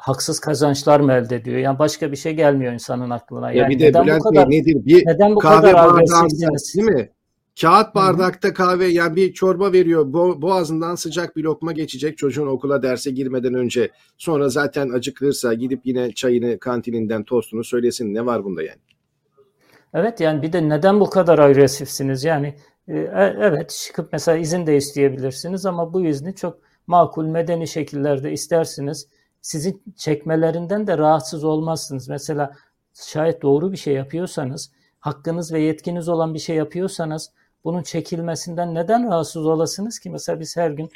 haksız kazançlar mı elde ediyor? Yani başka bir şey gelmiyor insanın aklına. Yani ya bir de neden Bülent bu kadar, Bey nedir? Bir neden bu kahve kadar agresifsiniz? Değil mi? Kağıt bardakta kahve yani bir çorba veriyor. Bo boğazından sıcak bir lokma geçecek çocuğun okula derse girmeden önce. Sonra zaten acıkırsa gidip yine çayını kantininden tostunu söylesin. Ne var bunda yani? Evet yani bir de neden bu kadar agresifsiniz? Yani e, e, evet çıkıp mesela izin de isteyebilirsiniz ama bu izni çok makul medeni şekillerde istersiniz. Sizin çekmelerinden de rahatsız olmazsınız. Mesela şayet doğru bir şey yapıyorsanız, hakkınız ve yetkiniz olan bir şey yapıyorsanız bunun çekilmesinden neden rahatsız olasınız ki? Mesela biz her gün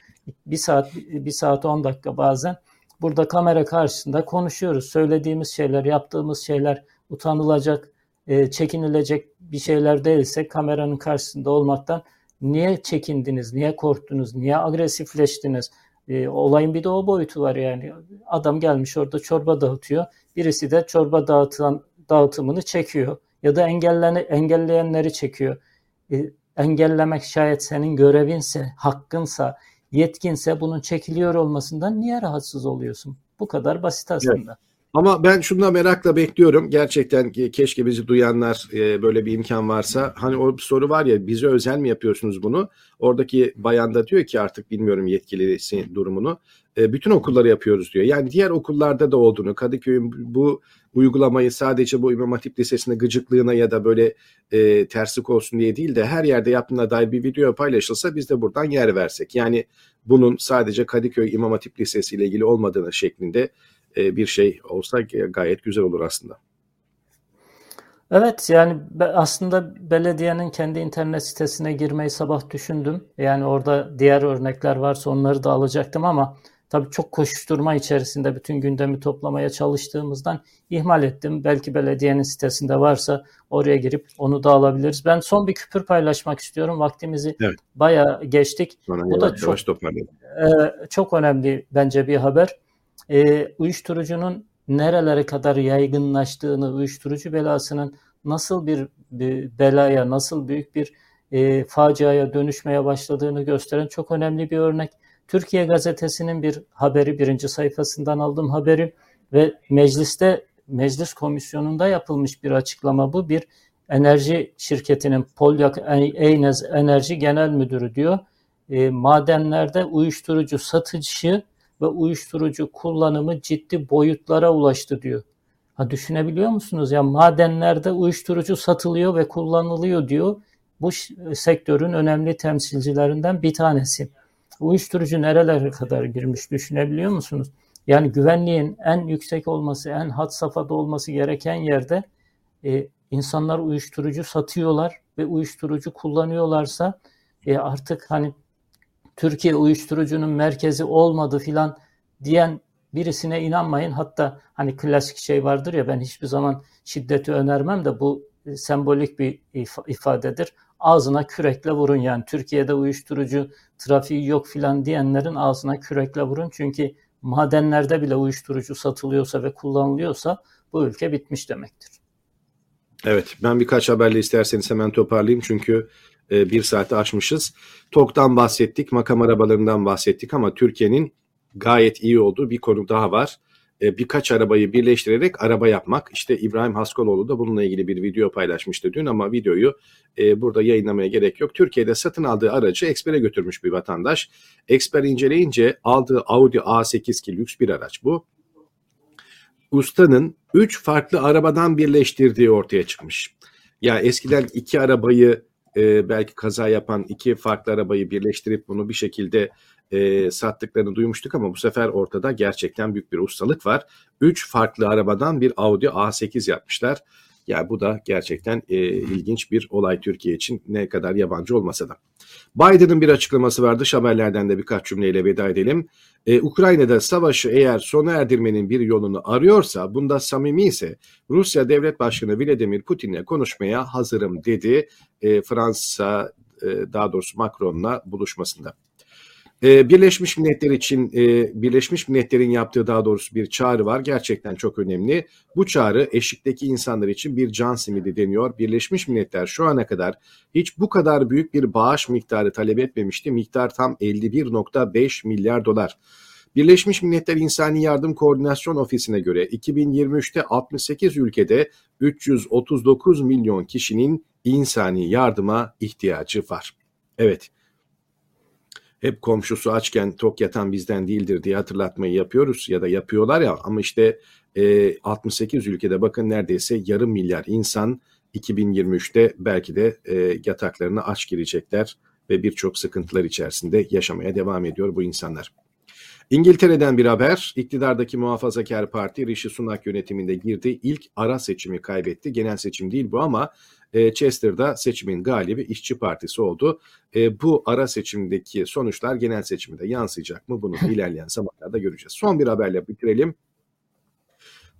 bir saat, bir saat on dakika bazen burada kamera karşısında konuşuyoruz. Söylediğimiz şeyler, yaptığımız şeyler utanılacak, e, çekinilecek bir şeyler değilse kameranın karşısında olmaktan niye çekindiniz, niye korktunuz, niye agresifleştiniz? E, olayın bir de o boyutu var yani. Adam gelmiş orada çorba dağıtıyor. Birisi de çorba dağıtılan dağıtımını çekiyor ya da engellene, engelleyenleri çekiyor. E, engellemek şayet senin görevinse, hakkınsa, yetkinse bunun çekiliyor olmasından niye rahatsız oluyorsun? Bu kadar basit aslında. Evet. Ama ben şunu merakla bekliyorum. Gerçekten keşke bizi duyanlar e, böyle bir imkan varsa. Hani o bir soru var ya bize özel mi yapıyorsunuz bunu? Oradaki bayan da diyor ki artık bilmiyorum yetkilisi durumunu. E, bütün okulları yapıyoruz diyor. Yani diğer okullarda da olduğunu, Kadıköy'ün bu uygulamayı sadece bu İmam Hatip Lisesi'ne gıcıklığına ya da böyle e, terslik olsun diye değil de her yerde yaptığına dair bir video paylaşılsa biz de buradan yer versek. Yani bunun sadece Kadıköy İmam Hatip Lisesi ile ilgili olmadığını şeklinde e, bir şey olsa gayet güzel olur aslında. Evet yani aslında belediyenin kendi internet sitesine girmeyi sabah düşündüm. Yani orada diğer örnekler varsa onları da alacaktım ama tabii çok koşuşturma içerisinde bütün gündemi toplamaya çalıştığımızdan ihmal ettim. Belki belediyenin sitesinde varsa oraya girip onu da alabiliriz. Ben son bir küpür paylaşmak istiyorum. Vaktimizi evet. bayağı geçtik. Sonra Bu da çok e, çok önemli bence bir haber. E, uyuşturucunun nerelere kadar yaygınlaştığını, uyuşturucu belasının nasıl bir, bir belaya, nasıl büyük bir e, faciaya dönüşmeye başladığını gösteren çok önemli bir örnek. Türkiye Gazetesi'nin bir haberi, birinci sayfasından aldığım haberi ve mecliste, meclis komisyonunda yapılmış bir açıklama bu. Bir enerji şirketinin Polyak Eynez Enerji Genel Müdürü diyor, e, madenlerde uyuşturucu satışı ve uyuşturucu kullanımı ciddi boyutlara ulaştı diyor. Ha düşünebiliyor musunuz? Ya madenlerde uyuşturucu satılıyor ve kullanılıyor diyor. Bu sektörün önemli temsilcilerinden bir tanesi. Uyuşturucu nerelere kadar girmiş düşünebiliyor musunuz? Yani güvenliğin en yüksek olması, en had safhada olması gereken yerde e, insanlar uyuşturucu satıyorlar ve uyuşturucu kullanıyorlarsa e, artık hani Türkiye uyuşturucunun merkezi olmadı filan diyen birisine inanmayın. Hatta hani klasik şey vardır ya ben hiçbir zaman şiddeti önermem de bu e, sembolik bir ifadedir. Ağzına kürekle vurun yani Türkiye'de uyuşturucu trafiği yok filan diyenlerin ağzına kürekle vurun. Çünkü madenlerde bile uyuşturucu satılıyorsa ve kullanılıyorsa bu ülke bitmiş demektir. Evet ben birkaç haberle isterseniz hemen toparlayayım çünkü e, bir saate aşmışız. TOK'tan bahsettik, makam arabalarından bahsettik ama Türkiye'nin gayet iyi olduğu bir konu daha var. E, birkaç arabayı birleştirerek araba yapmak. İşte İbrahim Haskaloğlu da bununla ilgili bir video paylaşmıştı dün ama videoyu e, burada yayınlamaya gerek yok. Türkiye'de satın aldığı aracı Exper'e götürmüş bir vatandaş. Exper inceleyince aldığı Audi A8 ki lüks bir araç bu. Ustanın 3 farklı arabadan birleştirdiği ortaya çıkmış. Ya eskiden iki arabayı e, belki kaza yapan iki farklı arabayı birleştirip bunu bir şekilde e, sattıklarını duymuştuk ama bu sefer ortada gerçekten büyük bir ustalık var. Üç farklı arabadan bir Audi A8 yapmışlar. Ya yani bu da gerçekten e, ilginç bir olay Türkiye için ne kadar yabancı olmasa da. Biden'ın bir açıklaması vardı. Haberlerden de birkaç cümleyle veda edelim. Ee, Ukrayna'da savaşı eğer sona erdirmenin bir yolunu arıyorsa, bunda samimi ise Rusya Devlet Başkanı Vladimir Putin'le konuşmaya hazırım dedi. Ee, Fransa, e, daha doğrusu Macron'la buluşmasında. Ee, Birleşmiş Milletler için e, Birleşmiş Milletler'in yaptığı daha doğrusu bir çağrı var. Gerçekten çok önemli. Bu çağrı eşikteki insanlar için bir can simidi deniyor. Birleşmiş Milletler şu ana kadar hiç bu kadar büyük bir bağış miktarı talep etmemişti. Miktar tam 51.5 milyar dolar. Birleşmiş Milletler İnsani Yardım Koordinasyon Ofisi'ne göre 2023'te 68 ülkede 339 milyon kişinin insani yardıma ihtiyacı var. Evet, hep komşusu açken tok yatan bizden değildir diye hatırlatmayı yapıyoruz ya da yapıyorlar ya ama işte e, 68 ülkede bakın neredeyse yarım milyar insan 2023'te belki de e, yataklarına aç girecekler ve birçok sıkıntılar içerisinde yaşamaya devam ediyor bu insanlar. İngiltere'den bir haber. İktidardaki muhafazakar parti Rishi Sunak yönetiminde girdi. İlk ara seçimi kaybetti. Genel seçim değil bu ama e, Chester'da seçimin galibi İşçi Partisi oldu. E, bu ara seçimdeki sonuçlar genel seçimde yansıyacak mı? Bunu (laughs) ilerleyen zamanlarda göreceğiz. Son bir haberle bitirelim.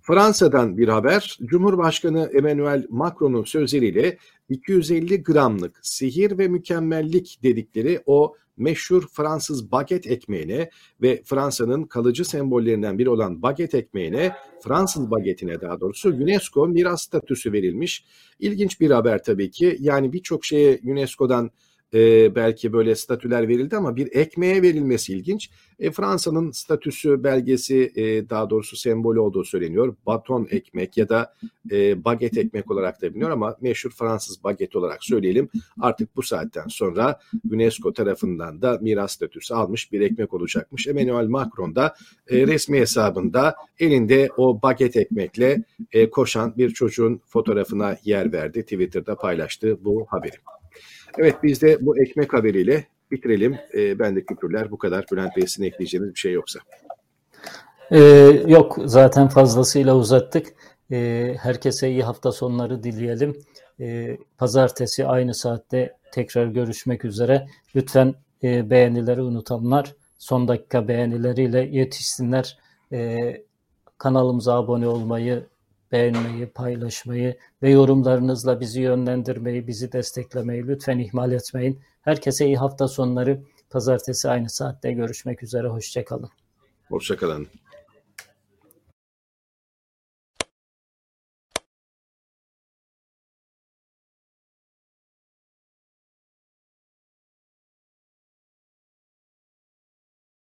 Fransa'dan bir haber. Cumhurbaşkanı Emmanuel Macron'un sözleriyle 250 gramlık sihir ve mükemmellik dedikleri o meşhur Fransız baget ekmeğine ve Fransa'nın kalıcı sembollerinden biri olan baget ekmeğine, Fransız bagetine daha doğrusu UNESCO miras statüsü verilmiş. İlginç bir haber tabii ki. Yani birçok şeye UNESCO'dan e, belki böyle statüler verildi ama bir ekmeğe verilmesi ilginç. E, Fransa'nın statüsü belgesi e, daha doğrusu sembolü olduğu söyleniyor. Baton ekmek ya da e, baget ekmek olarak da biliniyor ama meşhur Fransız baget olarak söyleyelim. Artık bu saatten sonra UNESCO tarafından da miras statüsü almış bir ekmek olacakmış. Emmanuel Macron da e, resmi hesabında elinde o baget ekmekle e, koşan bir çocuğun fotoğrafına yer verdi. Twitter'da paylaştı bu haberi. Evet biz de bu ekmek haberiyle bitirelim. E, ben de küpürler bu kadar. Bülent Bey sizin ekleyeceğiniz bir şey yoksa. Ee, yok zaten fazlasıyla uzattık. E, herkese iyi hafta sonları dileyelim. E, pazartesi aynı saatte tekrar görüşmek üzere. Lütfen e, beğenileri unutanlar son dakika beğenileriyle yetişsinler. E, kanalımıza abone olmayı, beğenmeyi, paylaşmayı ve yorumlarınızla bizi yönlendirmeyi, bizi desteklemeyi lütfen ihmal etmeyin. Herkese iyi hafta sonları. Pazartesi aynı saatte görüşmek üzere. Hoşçakalın. Hoşçakalın.